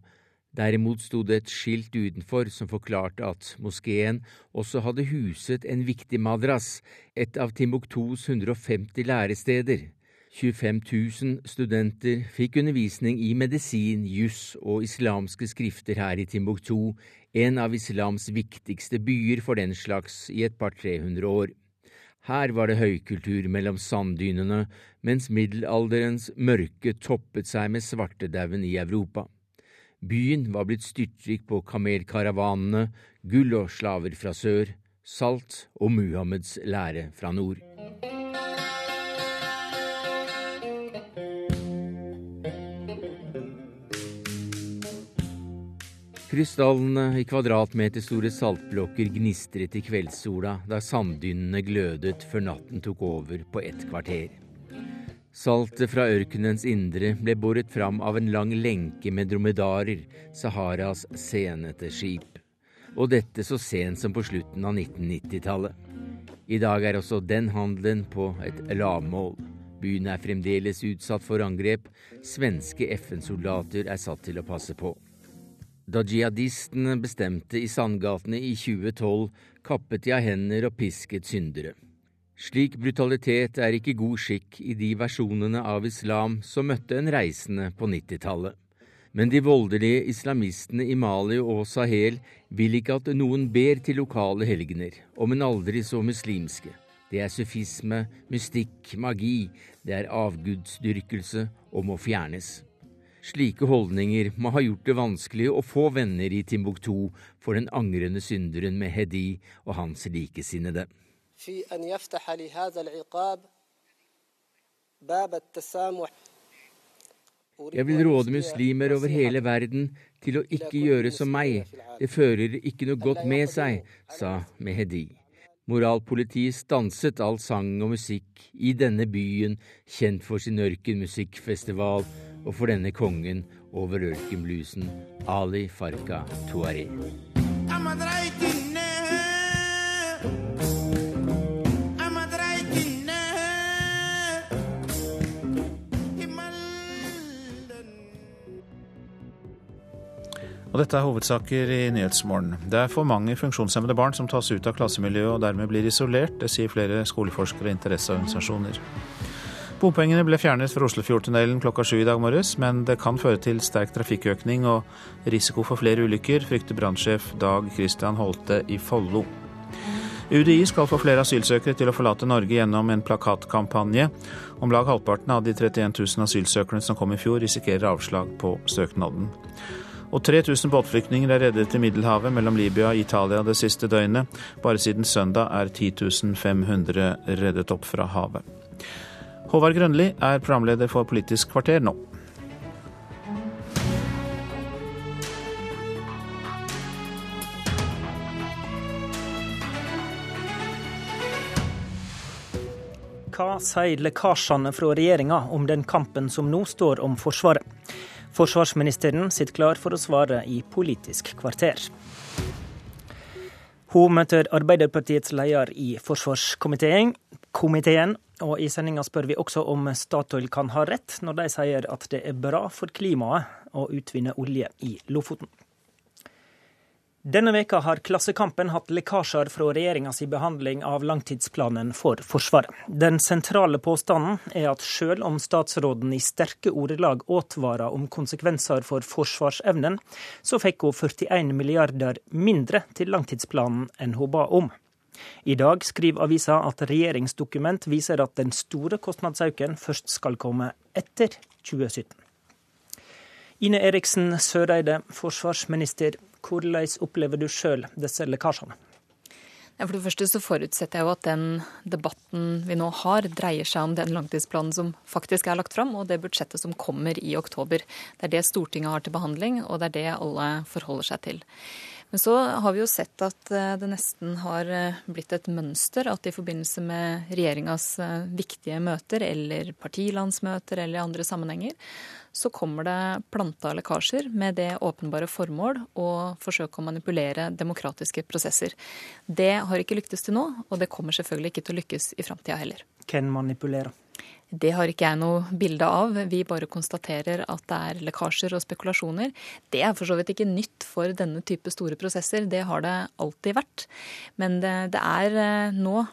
Derimot sto det et skilt utenfor som forklarte at moskeen også hadde huset en viktig madras, et av Timbuktus 150 læresteder. 25 000 studenter fikk undervisning i medisin, juss og islamske skrifter her i Timbuktu, en av islams viktigste byer for den slags i et par-tre hundre år. Her var det høykultur mellom sanddynene, mens middelalderens mørke toppet seg med svartedauden i Europa. Byen var blitt styrtrik på kamelkaravanene, gull og slaver fra sør, salt og Muhammeds lære fra nord. Krystallene i kvadratmeterstore saltblokker gnistret i kveldssola da sanddynene glødet før natten tok over på ett kvarter. Saltet fra ørkenens indre ble båret fram av en lang lenke med dromedarer, Saharas senete skip. Og dette så sent som på slutten av 1990-tallet. I dag er også den handelen på et lavmål. Byen er fremdeles utsatt for angrep. Svenske FN-soldater er satt til å passe på. Da jihadistene bestemte i Sandgatene i 2012, kappet de av hender og pisket syndere. Slik brutalitet er ikke god skikk i de versjonene av islam som møtte en reisende på 90-tallet. Men de voldelige islamistene i Mali og Sahel vil ikke at noen ber til lokale helgener, om en aldri så muslimske. Det er sufisme, mystikk, magi, det er avgudsdyrkelse og må fjernes. Slike holdninger må ha gjort det vanskelig å få venner i Timbuktu for den angrende synderen Mehedi og hans likesinnede. Jeg vil råde muslimer over hele verden til å ikke gjøre som meg, det fører ikke noe godt med seg, sa Mehedi. Moralpolitiet stanset all sang og musikk i denne byen, kjent for sin ørkenmusikkfestival, og for denne kongen over ørkenbluesen, Ali Farka Tuareg. Og dette er hovedsaker i Nyhetsmorgen. Det er for mange funksjonshemmede barn som tas ut av klassemiljøet og dermed blir isolert. Det sier flere skoleforskere og interesseorganisasjoner. Bompengene ble fjernet fra Oslofjordtunnelen klokka sju i dag morges, men det kan føre til sterk trafikkøkning og risiko for flere ulykker, frykter brannsjef Dag Christian Holte i Follo. UDI skal få flere asylsøkere til å forlate Norge gjennom en plakatkampanje. Om lag halvparten av de 31 000 asylsøkerne som kom i fjor, risikerer avslag på søknaden. Og 3000 båtflyktninger er reddet i Middelhavet mellom Libya og Italia det siste døgnet. Bare siden søndag er 10 500 reddet opp fra havet. Håvard Grønli er programleder for Politisk kvarter nå. Hva sier lekkasjene fra regjeringa om den kampen som nå står om Forsvaret? Forsvarsministeren sitter klar for å svare i Politisk kvarter. Hun møter Arbeiderpartiets leder i forsvarskomiteen, komiteen, og I sendinga spør vi også om Statoil kan ha rett når de sier at det er bra for klimaet å utvinne olje i Lofoten. Denne veka har Klassekampen hatt lekkasjer fra regjeringas behandling av langtidsplanen for Forsvaret. Den sentrale påstanden er at selv om statsråden i sterke ordelag advarer om konsekvenser for forsvarsevnen, så fikk hun 41 milliarder mindre til langtidsplanen enn hun ba om. I dag skriver avisa at regjeringsdokument viser at den store kostnadsøkningen først skal komme etter 2017. Ine Eriksen Søreide, forsvarsminister. Hvordan opplever du sjøl disse lekkasjene? For det første så forutsetter jeg jo at den debatten vi nå har, dreier seg om den langtidsplanen som faktisk er lagt fram, og det budsjettet som kommer i oktober. Det er det Stortinget har til behandling, og det er det alle forholder seg til. Men så har vi jo sett at eh, det nesten har eh, blitt et mønster at i forbindelse med regjeringas eh, viktige møter eller partilandsmøter eller andre sammenhenger, så kommer det planta lekkasjer med det åpenbare formål å forsøke å manipulere demokratiske prosesser. Det har ikke lyktes til nå, og det kommer selvfølgelig ikke til å lykkes i framtida heller. Hvem manipulerer? Det har ikke jeg noe bilde av. Vi bare konstaterer at det er lekkasjer og spekulasjoner. Det er for så vidt ikke nytt for denne type store prosesser. Det har det alltid vært. Men det, det er eh, nå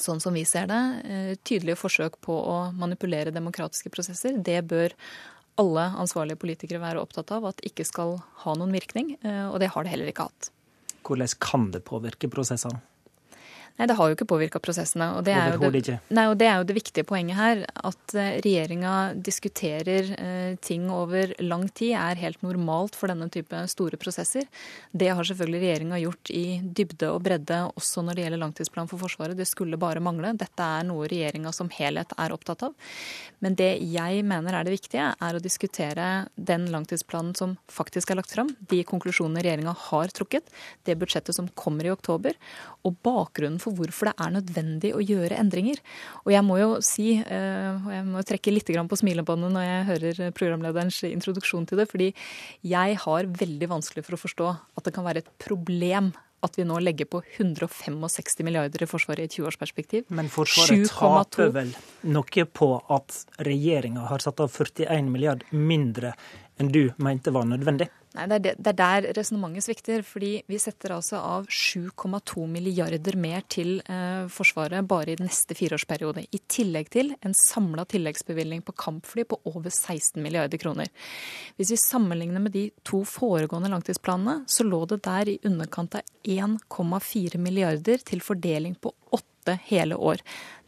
sånn som vi ser det, eh, tydelige forsøk på å manipulere demokratiske prosesser. Det bør alle ansvarlige politikere være opptatt av at ikke skal ha noen virkning, eh, og det har det heller ikke hatt. Hvordan kan det påvirke prosessene? Nei, det har jo ikke påvirka prosessene. Og det, er jo det, nei, og det er jo det viktige poenget her. At eh, regjeringa diskuterer eh, ting over lang tid er helt normalt for denne type store prosesser. Det har selvfølgelig regjeringa gjort i dybde og bredde også når det gjelder langtidsplan for Forsvaret. Det skulle bare mangle. Dette er noe regjeringa som helhet er opptatt av. Men det jeg mener er det viktige, er å diskutere den langtidsplanen som faktisk er lagt fram, de konklusjonene regjeringa har trukket, det budsjettet som kommer i oktober, og bakgrunnen for hvorfor det er nødvendig å gjøre endringer. Og jeg må jo si, eh, og jeg må trekke litt på smilebåndet når jeg hører programlederens introduksjon til det, fordi jeg har veldig vanskelig for å forstå at det kan være et problem at vi nå legger på 165 milliarder i Forsvaret i et 20-årsperspektiv. Men Forsvaret taper vel noe på at regjeringa har satt av 41 milliard mindre enn du mente var nødvendig? Nei, Det er, det, det er der resonnementet svikter. fordi Vi setter altså av 7,2 milliarder mer til eh, Forsvaret bare i den neste fireårsperiode. I tillegg til en samla tilleggsbevilgning på kampfly på over 16 milliarder kroner. Hvis vi sammenligner med de to foregående langtidsplanene, så lå det der i underkant av 1,4 milliarder til fordeling på åtte hele år.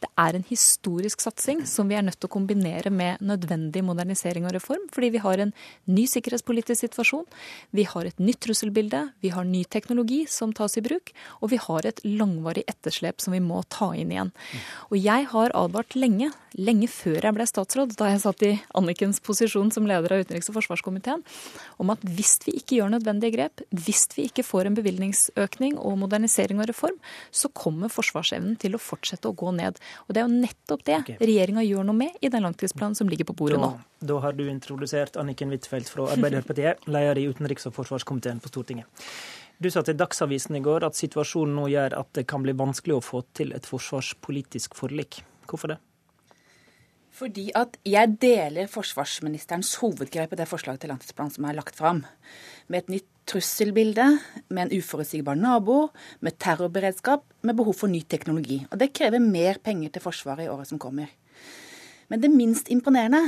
Det er en historisk satsing som vi er nødt til å kombinere med nødvendig modernisering og reform, fordi vi har en ny sikkerhetspolitisk situasjon, vi har et nytt trusselbilde, vi har ny teknologi som tas i bruk, og vi har et langvarig etterslep som vi må ta inn igjen. Og jeg har advart lenge, lenge før jeg ble statsråd, da jeg satt i Annikens posisjon som leder av utenriks- og forsvarskomiteen, om at hvis vi ikke gjør nødvendige grep, hvis vi ikke får en bevilgningsøkning og modernisering og reform, så kommer forsvarsevnen til å fortsette å gå ned. Og det er jo nettopp det okay. regjeringa gjør noe med i den langtidsplanen som ligger på bordet da, nå. Da har du introdusert Anniken Huitfeldt fra Arbeiderpartiet, [laughs] leder i utenriks- og forsvarskomiteen på Stortinget. Du sa til Dagsavisen i går at situasjonen nå gjør at det kan bli vanskelig å få til et forsvarspolitisk forlik. Hvorfor det? Fordi at jeg deler forsvarsministerens hovedgrep i det forslaget til langtidsplan som er lagt fram. Med et nytt trusselbilde, med en uforutsigbar nabo, med terrorberedskap, med behov for ny teknologi. Og det krever mer penger til Forsvaret i året som kommer. Men det minst imponerende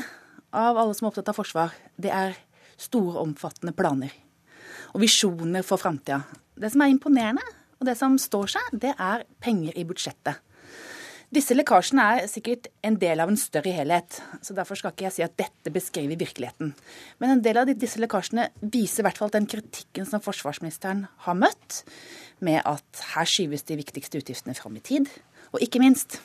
av alle som er opptatt av forsvar, det er store, omfattende planer. Og visjoner for framtida. Det som er imponerende, og det som står seg, det er penger i budsjettet. Disse lekkasjene er sikkert en del av en større helhet, så derfor skal ikke jeg si at dette beskriver virkeligheten. Men en del av disse lekkasjene viser i hvert fall den kritikken som forsvarsministeren har møtt, med at her skyves de viktigste utgiftene fram i tid. Og ikke minst,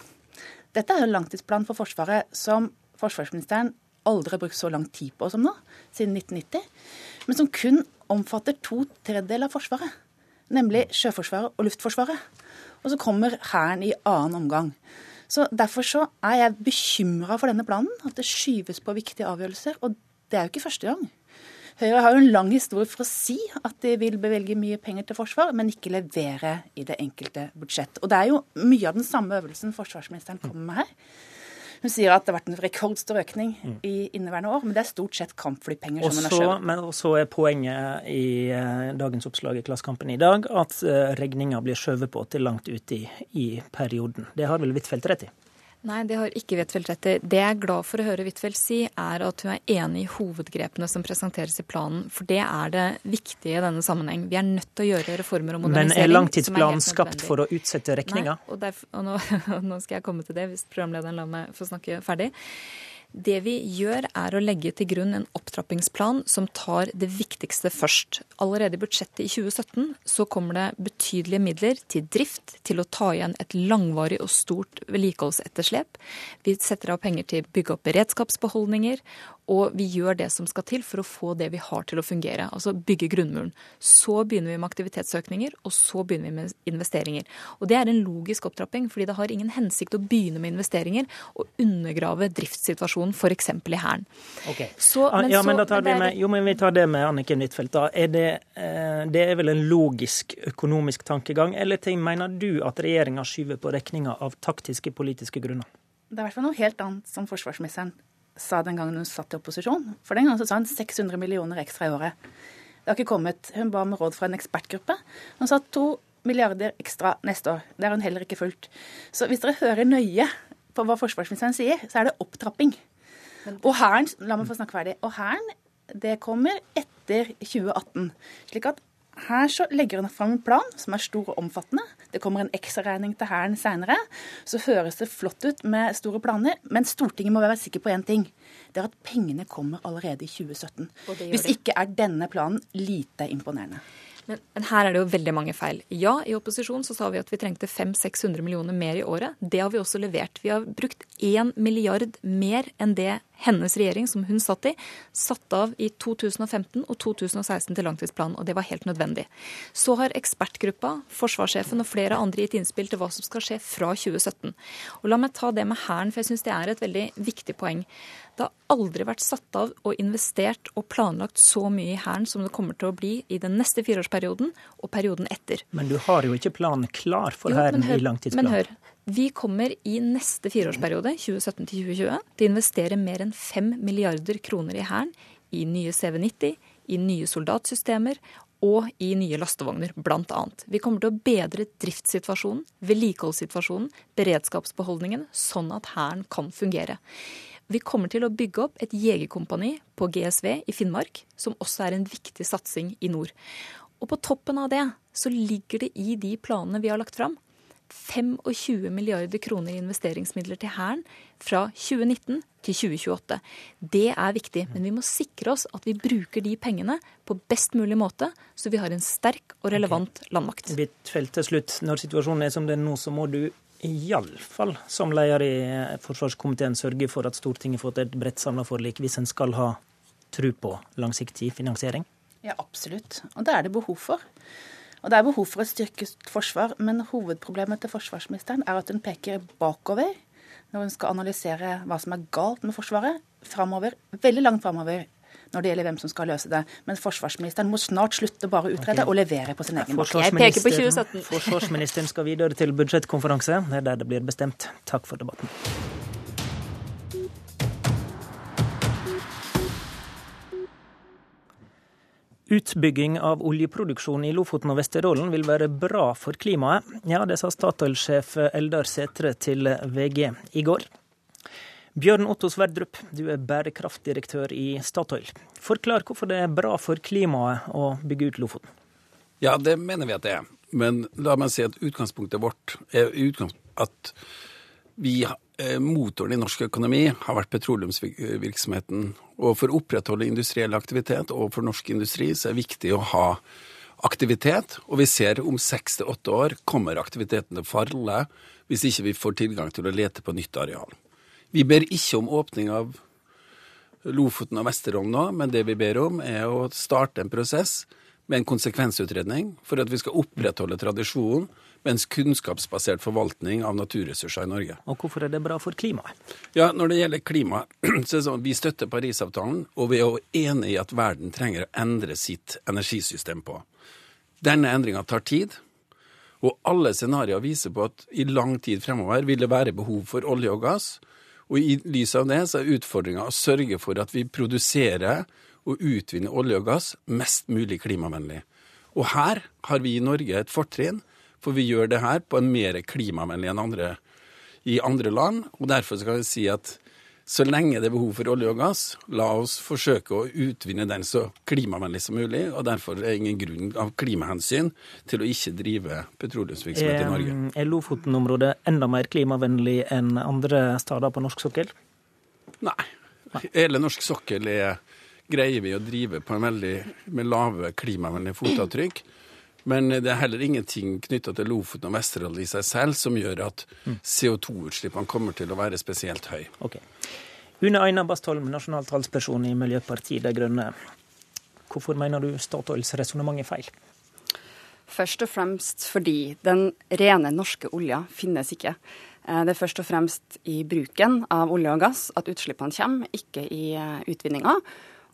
dette er en langtidsplan for Forsvaret som forsvarsministeren aldri har brukt så lang tid på som nå, siden 1990, men som kun omfatter to tredjedeler av Forsvaret, nemlig Sjøforsvaret og Luftforsvaret. Og så kommer Hæren i annen omgang. Så Derfor så er jeg bekymra for denne planen, at det skyves på viktige avgjørelser. Og det er jo ikke første gang. Høyre har jo en lang historie for å si at de vil bevelge mye penger til forsvar, men ikke levere i det enkelte budsjett. Og det er jo mye av den samme øvelsen forsvarsministeren kommer med her. Hun sier at det har vært en rekordstor økning mm. i inneværende år, men det er stort sett kampflypenger som hun har skjøvet. Men så er poenget i eh, dagens oppslag i Klassekampen i dag at eh, regninga blir skjøvet på til langt ute i, i perioden. Det har vel Huitfeldt rett i? Nei, det har ikke Huitfeldt rett i. Det jeg er glad for å høre Huitfeldt si, er at hun er enig i hovedgrepene som presenteres i planen. For det er det viktige i denne sammenheng. Vi er nødt til å gjøre reformer og modernisering. Men er langtidsplanen skapt for å utsette regninga? Nei, og, derfor, og nå, [laughs] nå, skal jeg komme til det, hvis programlederen lar meg få snakke ferdig. Det vi gjør, er å legge til grunn en opptrappingsplan som tar det viktigste først. Allerede i budsjettet i 2017 så kommer det betydelige midler til drift, til å ta igjen et langvarig og stort vedlikeholdsetterslep. Vi setter av penger til å bygge opp beredskapsbeholdninger, og vi gjør det som skal til for å få det vi har til å fungere. Altså bygge grunnmuren. Så begynner vi med aktivitetsøkninger, og så begynner vi med investeringer. Og det er en logisk opptrapping, fordi det har ingen hensikt å begynne med investeringer og undergrave driftssituasjonen f.eks. i Hæren. Okay. ja, men da tar vi med, jo, men vi tar det med Anniken Huitfeldt. Er det, eh, det er vel en logisk økonomisk tankegang, eller ting mener du at regjeringa skyver på regninga av taktiske politiske grunner? Det er i hvert fall noe helt annet som forsvarsministeren sa den gangen hun satt i opposisjon. For den gangen så sa hun 600 millioner ekstra i året. Det har ikke kommet. Hun ba om råd fra en ekspertgruppe. Hun sa to milliarder ekstra neste år. Det har hun heller ikke fulgt. Så hvis dere hører nøye på hva forsvarsministeren sier, så er det opptrapping. Og Hæren La meg få snakke ferdig. Og Hæren, det kommer etter 2018. Slik at Her så legger hun fram en plan som er stor og omfattende. Det kommer en ekstraregning til Hæren seinere. Så høres det flott ut med store planer, men Stortinget må være sikker på én ting. Det er at pengene kommer allerede i 2017. Hvis ikke er denne planen lite imponerende. Men, men, her er det jo veldig mange feil. Ja, i opposisjon så sa vi at vi trengte 500-600 millioner mer i året. Det har vi også levert. Vi har brukt 1 milliard mer enn det hennes regjering, som hun satt i, satt av i 2015 og 2016 til langtidsplanen, og det var helt nødvendig. Så har ekspertgruppa, forsvarssjefen og flere andre gitt innspill til hva som skal skje fra 2017. Og La meg ta det med Hæren, for jeg syns det er et veldig viktig poeng. Det har aldri vært satt av og investert og planlagt så mye i Hæren som det kommer til å bli i den neste fireårsperioden og perioden etter. Men du har jo ikke planen klar for Hæren i langtidsplanen. Men hør, vi kommer i neste fireårsperiode, 2017-2020, til å investere mer enn 5 milliarder kroner i Hæren, i nye CV90, i nye soldatsystemer og i nye lastevogner, bl.a. Vi kommer til å bedre driftssituasjonen, vedlikeholdssituasjonen, beredskapsbeholdningen, sånn at Hæren kan fungere. Vi kommer til å bygge opp et jegerkompani på GSV i Finnmark, som også er en viktig satsing i nord. Og på toppen av det så ligger det i de planene vi har lagt fram, 25 milliarder kroner i investeringsmidler til Hæren fra 2019 til 2028. Det er viktig, men vi må sikre oss at vi bruker de pengene på best mulig måte, så vi har en sterk og relevant okay. landmakt. Huitfeldt til slutt, når situasjonen er som den nå, så må du iallfall som leder i forsvarskomiteen sørge for at Stortinget får et bredt samla forlik, hvis en skal ha tro på langsiktig finansiering? Ja, absolutt. Og det er det behov for. Og Det er behov for et styrket forsvar, men hovedproblemet til forsvarsministeren er at hun peker bakover når hun skal analysere hva som er galt med Forsvaret, framover, veldig langt framover når det gjelder hvem som skal løse det. Men forsvarsministeren må snart slutte bare å utrede okay. og levere på sin egen måte. Jeg peker på 2017. Forsvarsministeren skal videre til budsjettkonferanse. Det er der det blir bestemt. Takk for debatten. Utbygging av oljeproduksjon i Lofoten og Vesterålen vil være bra for klimaet. Ja, det sa Statoil-sjef Eldar Setre til VG i går. Bjørn Otto Sverdrup, du er bærekraftdirektør i Statoil. Forklar hvorfor det er bra for klimaet å bygge ut Lofoten. Ja, det mener vi at det er. Men la meg si at utgangspunktet vårt er at vi, eh, motoren i norsk økonomi har vært petroleumsvirksomheten. Og for å opprettholde industriell aktivitet og for norsk industri så er det viktig å ha aktivitet. Og vi ser om seks til åtte år kommer aktiviteten til å falle hvis ikke vi får tilgang til å lete på nytt areal. Vi ber ikke om åpning av Lofoten og Vesterålen nå, men det vi ber om er å starte en prosess med en konsekvensutredning for at vi skal opprettholde tradisjonen med en kunnskapsbasert forvaltning av naturressurser i Norge. Og Hvorfor er det bra for klimaet? Ja, Når det gjelder klima, [clears throat] så er det sånn vi støtter Parisavtalen, og vi er jo enig i at verden trenger å endre sitt energisystem på. Denne endringa tar tid, og alle scenarioer viser på at i lang tid fremover vil det være behov for olje og gass. Og i lys av det så er utfordringa å sørge for at vi produserer og utvinner olje og gass mest mulig klimavennlig. Og her har vi i Norge et fortrinn, for vi gjør det her på en mer klimavennlig enn andre i andre land. Og derfor skal vi si at så lenge det er behov for olje og gass, la oss forsøke å utvinne den så klimavennlig som mulig. Og derfor er det ingen grunn av klimahensyn til å ikke drive petroleumsvirksomhet i Norge. Er Lofoten-området enda mer klimavennlig enn andre steder på norsk sokkel? Nei. Hele norsk sokkel er, greier vi å drive på en veldig med lave klimavennlige fotavtrykk. Men det er heller ingenting knytta til Lofoten og Vesterålen i seg selv som gjør at mm. CO2-utslippene kommer til å være spesielt høye. Okay. Une Aina Bastholm, nasjonal talsperson i Miljøpartiet De Grønne. Hvorfor mener du Statoils resonnement er feil? Først og fremst fordi den rene norske olja finnes ikke. Eh, det er først og fremst i bruken av olje og gass at utslippene kommer, ikke i eh, utvinninga.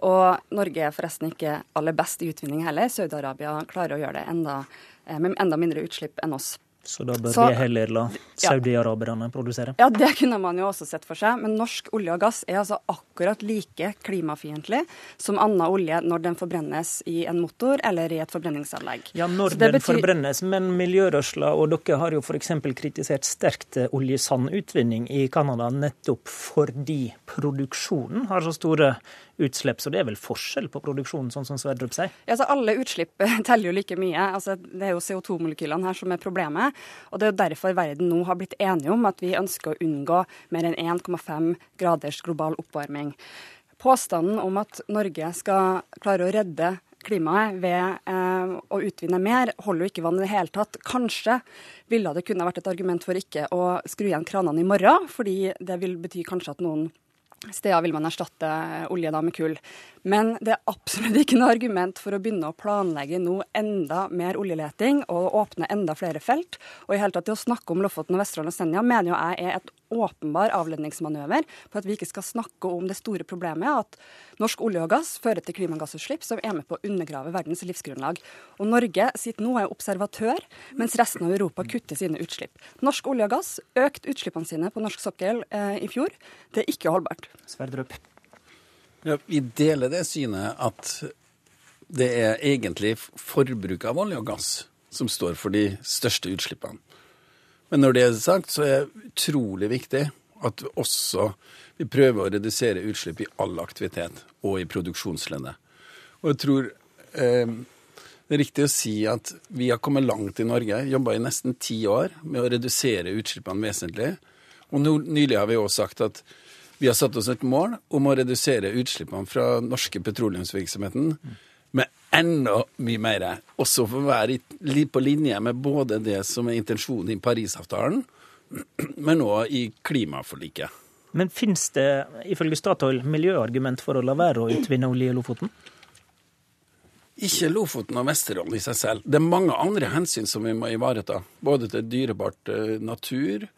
Og Norge er forresten ikke aller best i utvinning heller. Saudi-Arabia klarer å gjøre det enda, eh, med enda mindre utslipp enn oss. Så da bør vi heller la saudi-araberne produsere? Ja, det kunne man jo også sett for seg. Men norsk olje og gass er altså akkurat like klimafiendtlig som annen olje når den forbrennes i en motor eller i et forbrenningsanlegg. Ja, når den betyr... forbrennes, men miljørørsla og dere har jo f.eks. kritisert sterkt oljesandutvinning i Canada nettopp fordi produksjonen har så store utslipp. Så det er vel forskjell på produksjonen, sånn som Sverdrup sier? Ja, så Alle utslipp [laughs] teller jo like mye. Altså, det er jo CO2-molekylene her som er problemet. Og Det er jo derfor verden nå har blitt enige om at vi ønsker å unngå mer enn 1,5 graders global oppvarming. Påstanden om at Norge skal klare å redde klimaet ved eh, å utvinne mer, holder jo ikke vann i det hele tatt. Kanskje ville det kunne vært et argument for ikke å skru igjen kranene i morgen, fordi det vil bety kanskje at noen steder vil man erstatte olje da med kull. Men det er absolutt ikke noe argument for å begynne å planlegge nå enda mer oljeleting og åpne enda flere felt. Og i hele tatt det å snakke om Lofoten og Vesterålen og Senja mener jo jeg er et åpenbar avledningsmanøver på at vi ikke skal snakke om det store problemet at norsk olje og gass fører til klimagassutslipp som er med på å undergrave verdens livsgrunnlag. Og Norge sitter nå og er observatør, mens resten av Europa kutter sine utslipp. Norsk olje og gass økte utslippene sine på norsk sokkel eh, i fjor. Det er ikke holdbart. Sverdrup. Ja, vi deler det synet at det er egentlig forbruk av olje og gass som står for de største utslippene. Men når det er sagt, så er det utrolig viktig at vi også vi prøver å redusere utslipp i all aktivitet og i produksjonsleddet. Og jeg tror eh, det er riktig å si at vi har kommet langt i Norge, jobba i nesten ti år med å redusere utslippene vesentlig. Og no, nylig har vi også sagt at vi har satt oss et mål om å redusere utslippene fra norske petroleumsvirksomheten med enda mye mer. Også for å være på linje med både det som er intensjonen i Parisavtalen, men òg i klimaforliket. Men finnes det ifølge Statoil miljøargument for å la være å utvinne olje i Lofoten? Ikke Lofoten og Vesterålen i seg selv. Det er mange andre hensyn som vi må ivareta. Både til dyrebart eh, natur,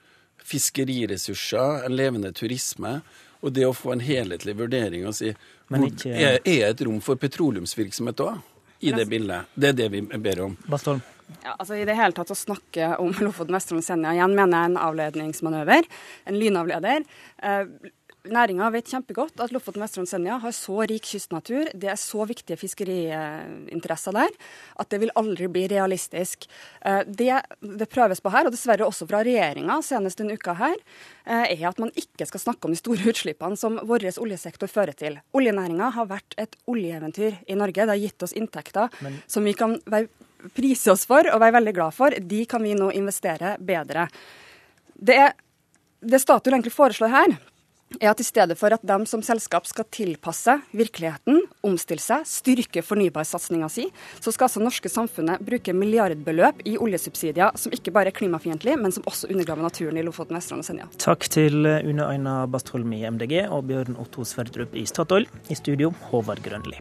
fiskeriressurser, en levende turisme. Og det å få en helhetlig vurdering og si ikke... er, er et rom for petroleumsvirksomhet òg i det bildet? Det er det vi ber om. Bastholm. Ja, altså I det hele tatt å snakke om Lofoten, Vesterålen og Senja igjen mener jeg er en avledningsmanøver. En lynavleder. Eh, Næringa vet kjempegodt at Lofoten, Vesterålen Senja har så rik kystnatur, det er så viktige fiskeriinteresser der, at det vil aldri bli realistisk. Eh, det det prøves på her, og dessverre også fra regjeringa senest denne uka her, eh, er at man ikke skal snakke om de store utslippene som vår oljesektor fører til. Oljenæringa har vært et oljeeventyr i Norge. Det har gitt oss inntekter Men... som vi kan prise oss for og være veldig glad for. De kan vi nå investere bedre. Det, det Statoil egentlig foreslår her, er at i stedet for at de som selskap skal tilpasse virkeligheten, omstille seg, styrke fornybarsatsinga si, så skal altså norske samfunnet bruke milliardbeløp i oljesubsidier som ikke bare er klimafiendtlige, men som også undergraver naturen i Lofoten, Vesterålen og Senja. Takk til Une Aina Bastholm i MDG og Bjørn Otto Sverdrup i Statoil. I studio, Håvard Grønli.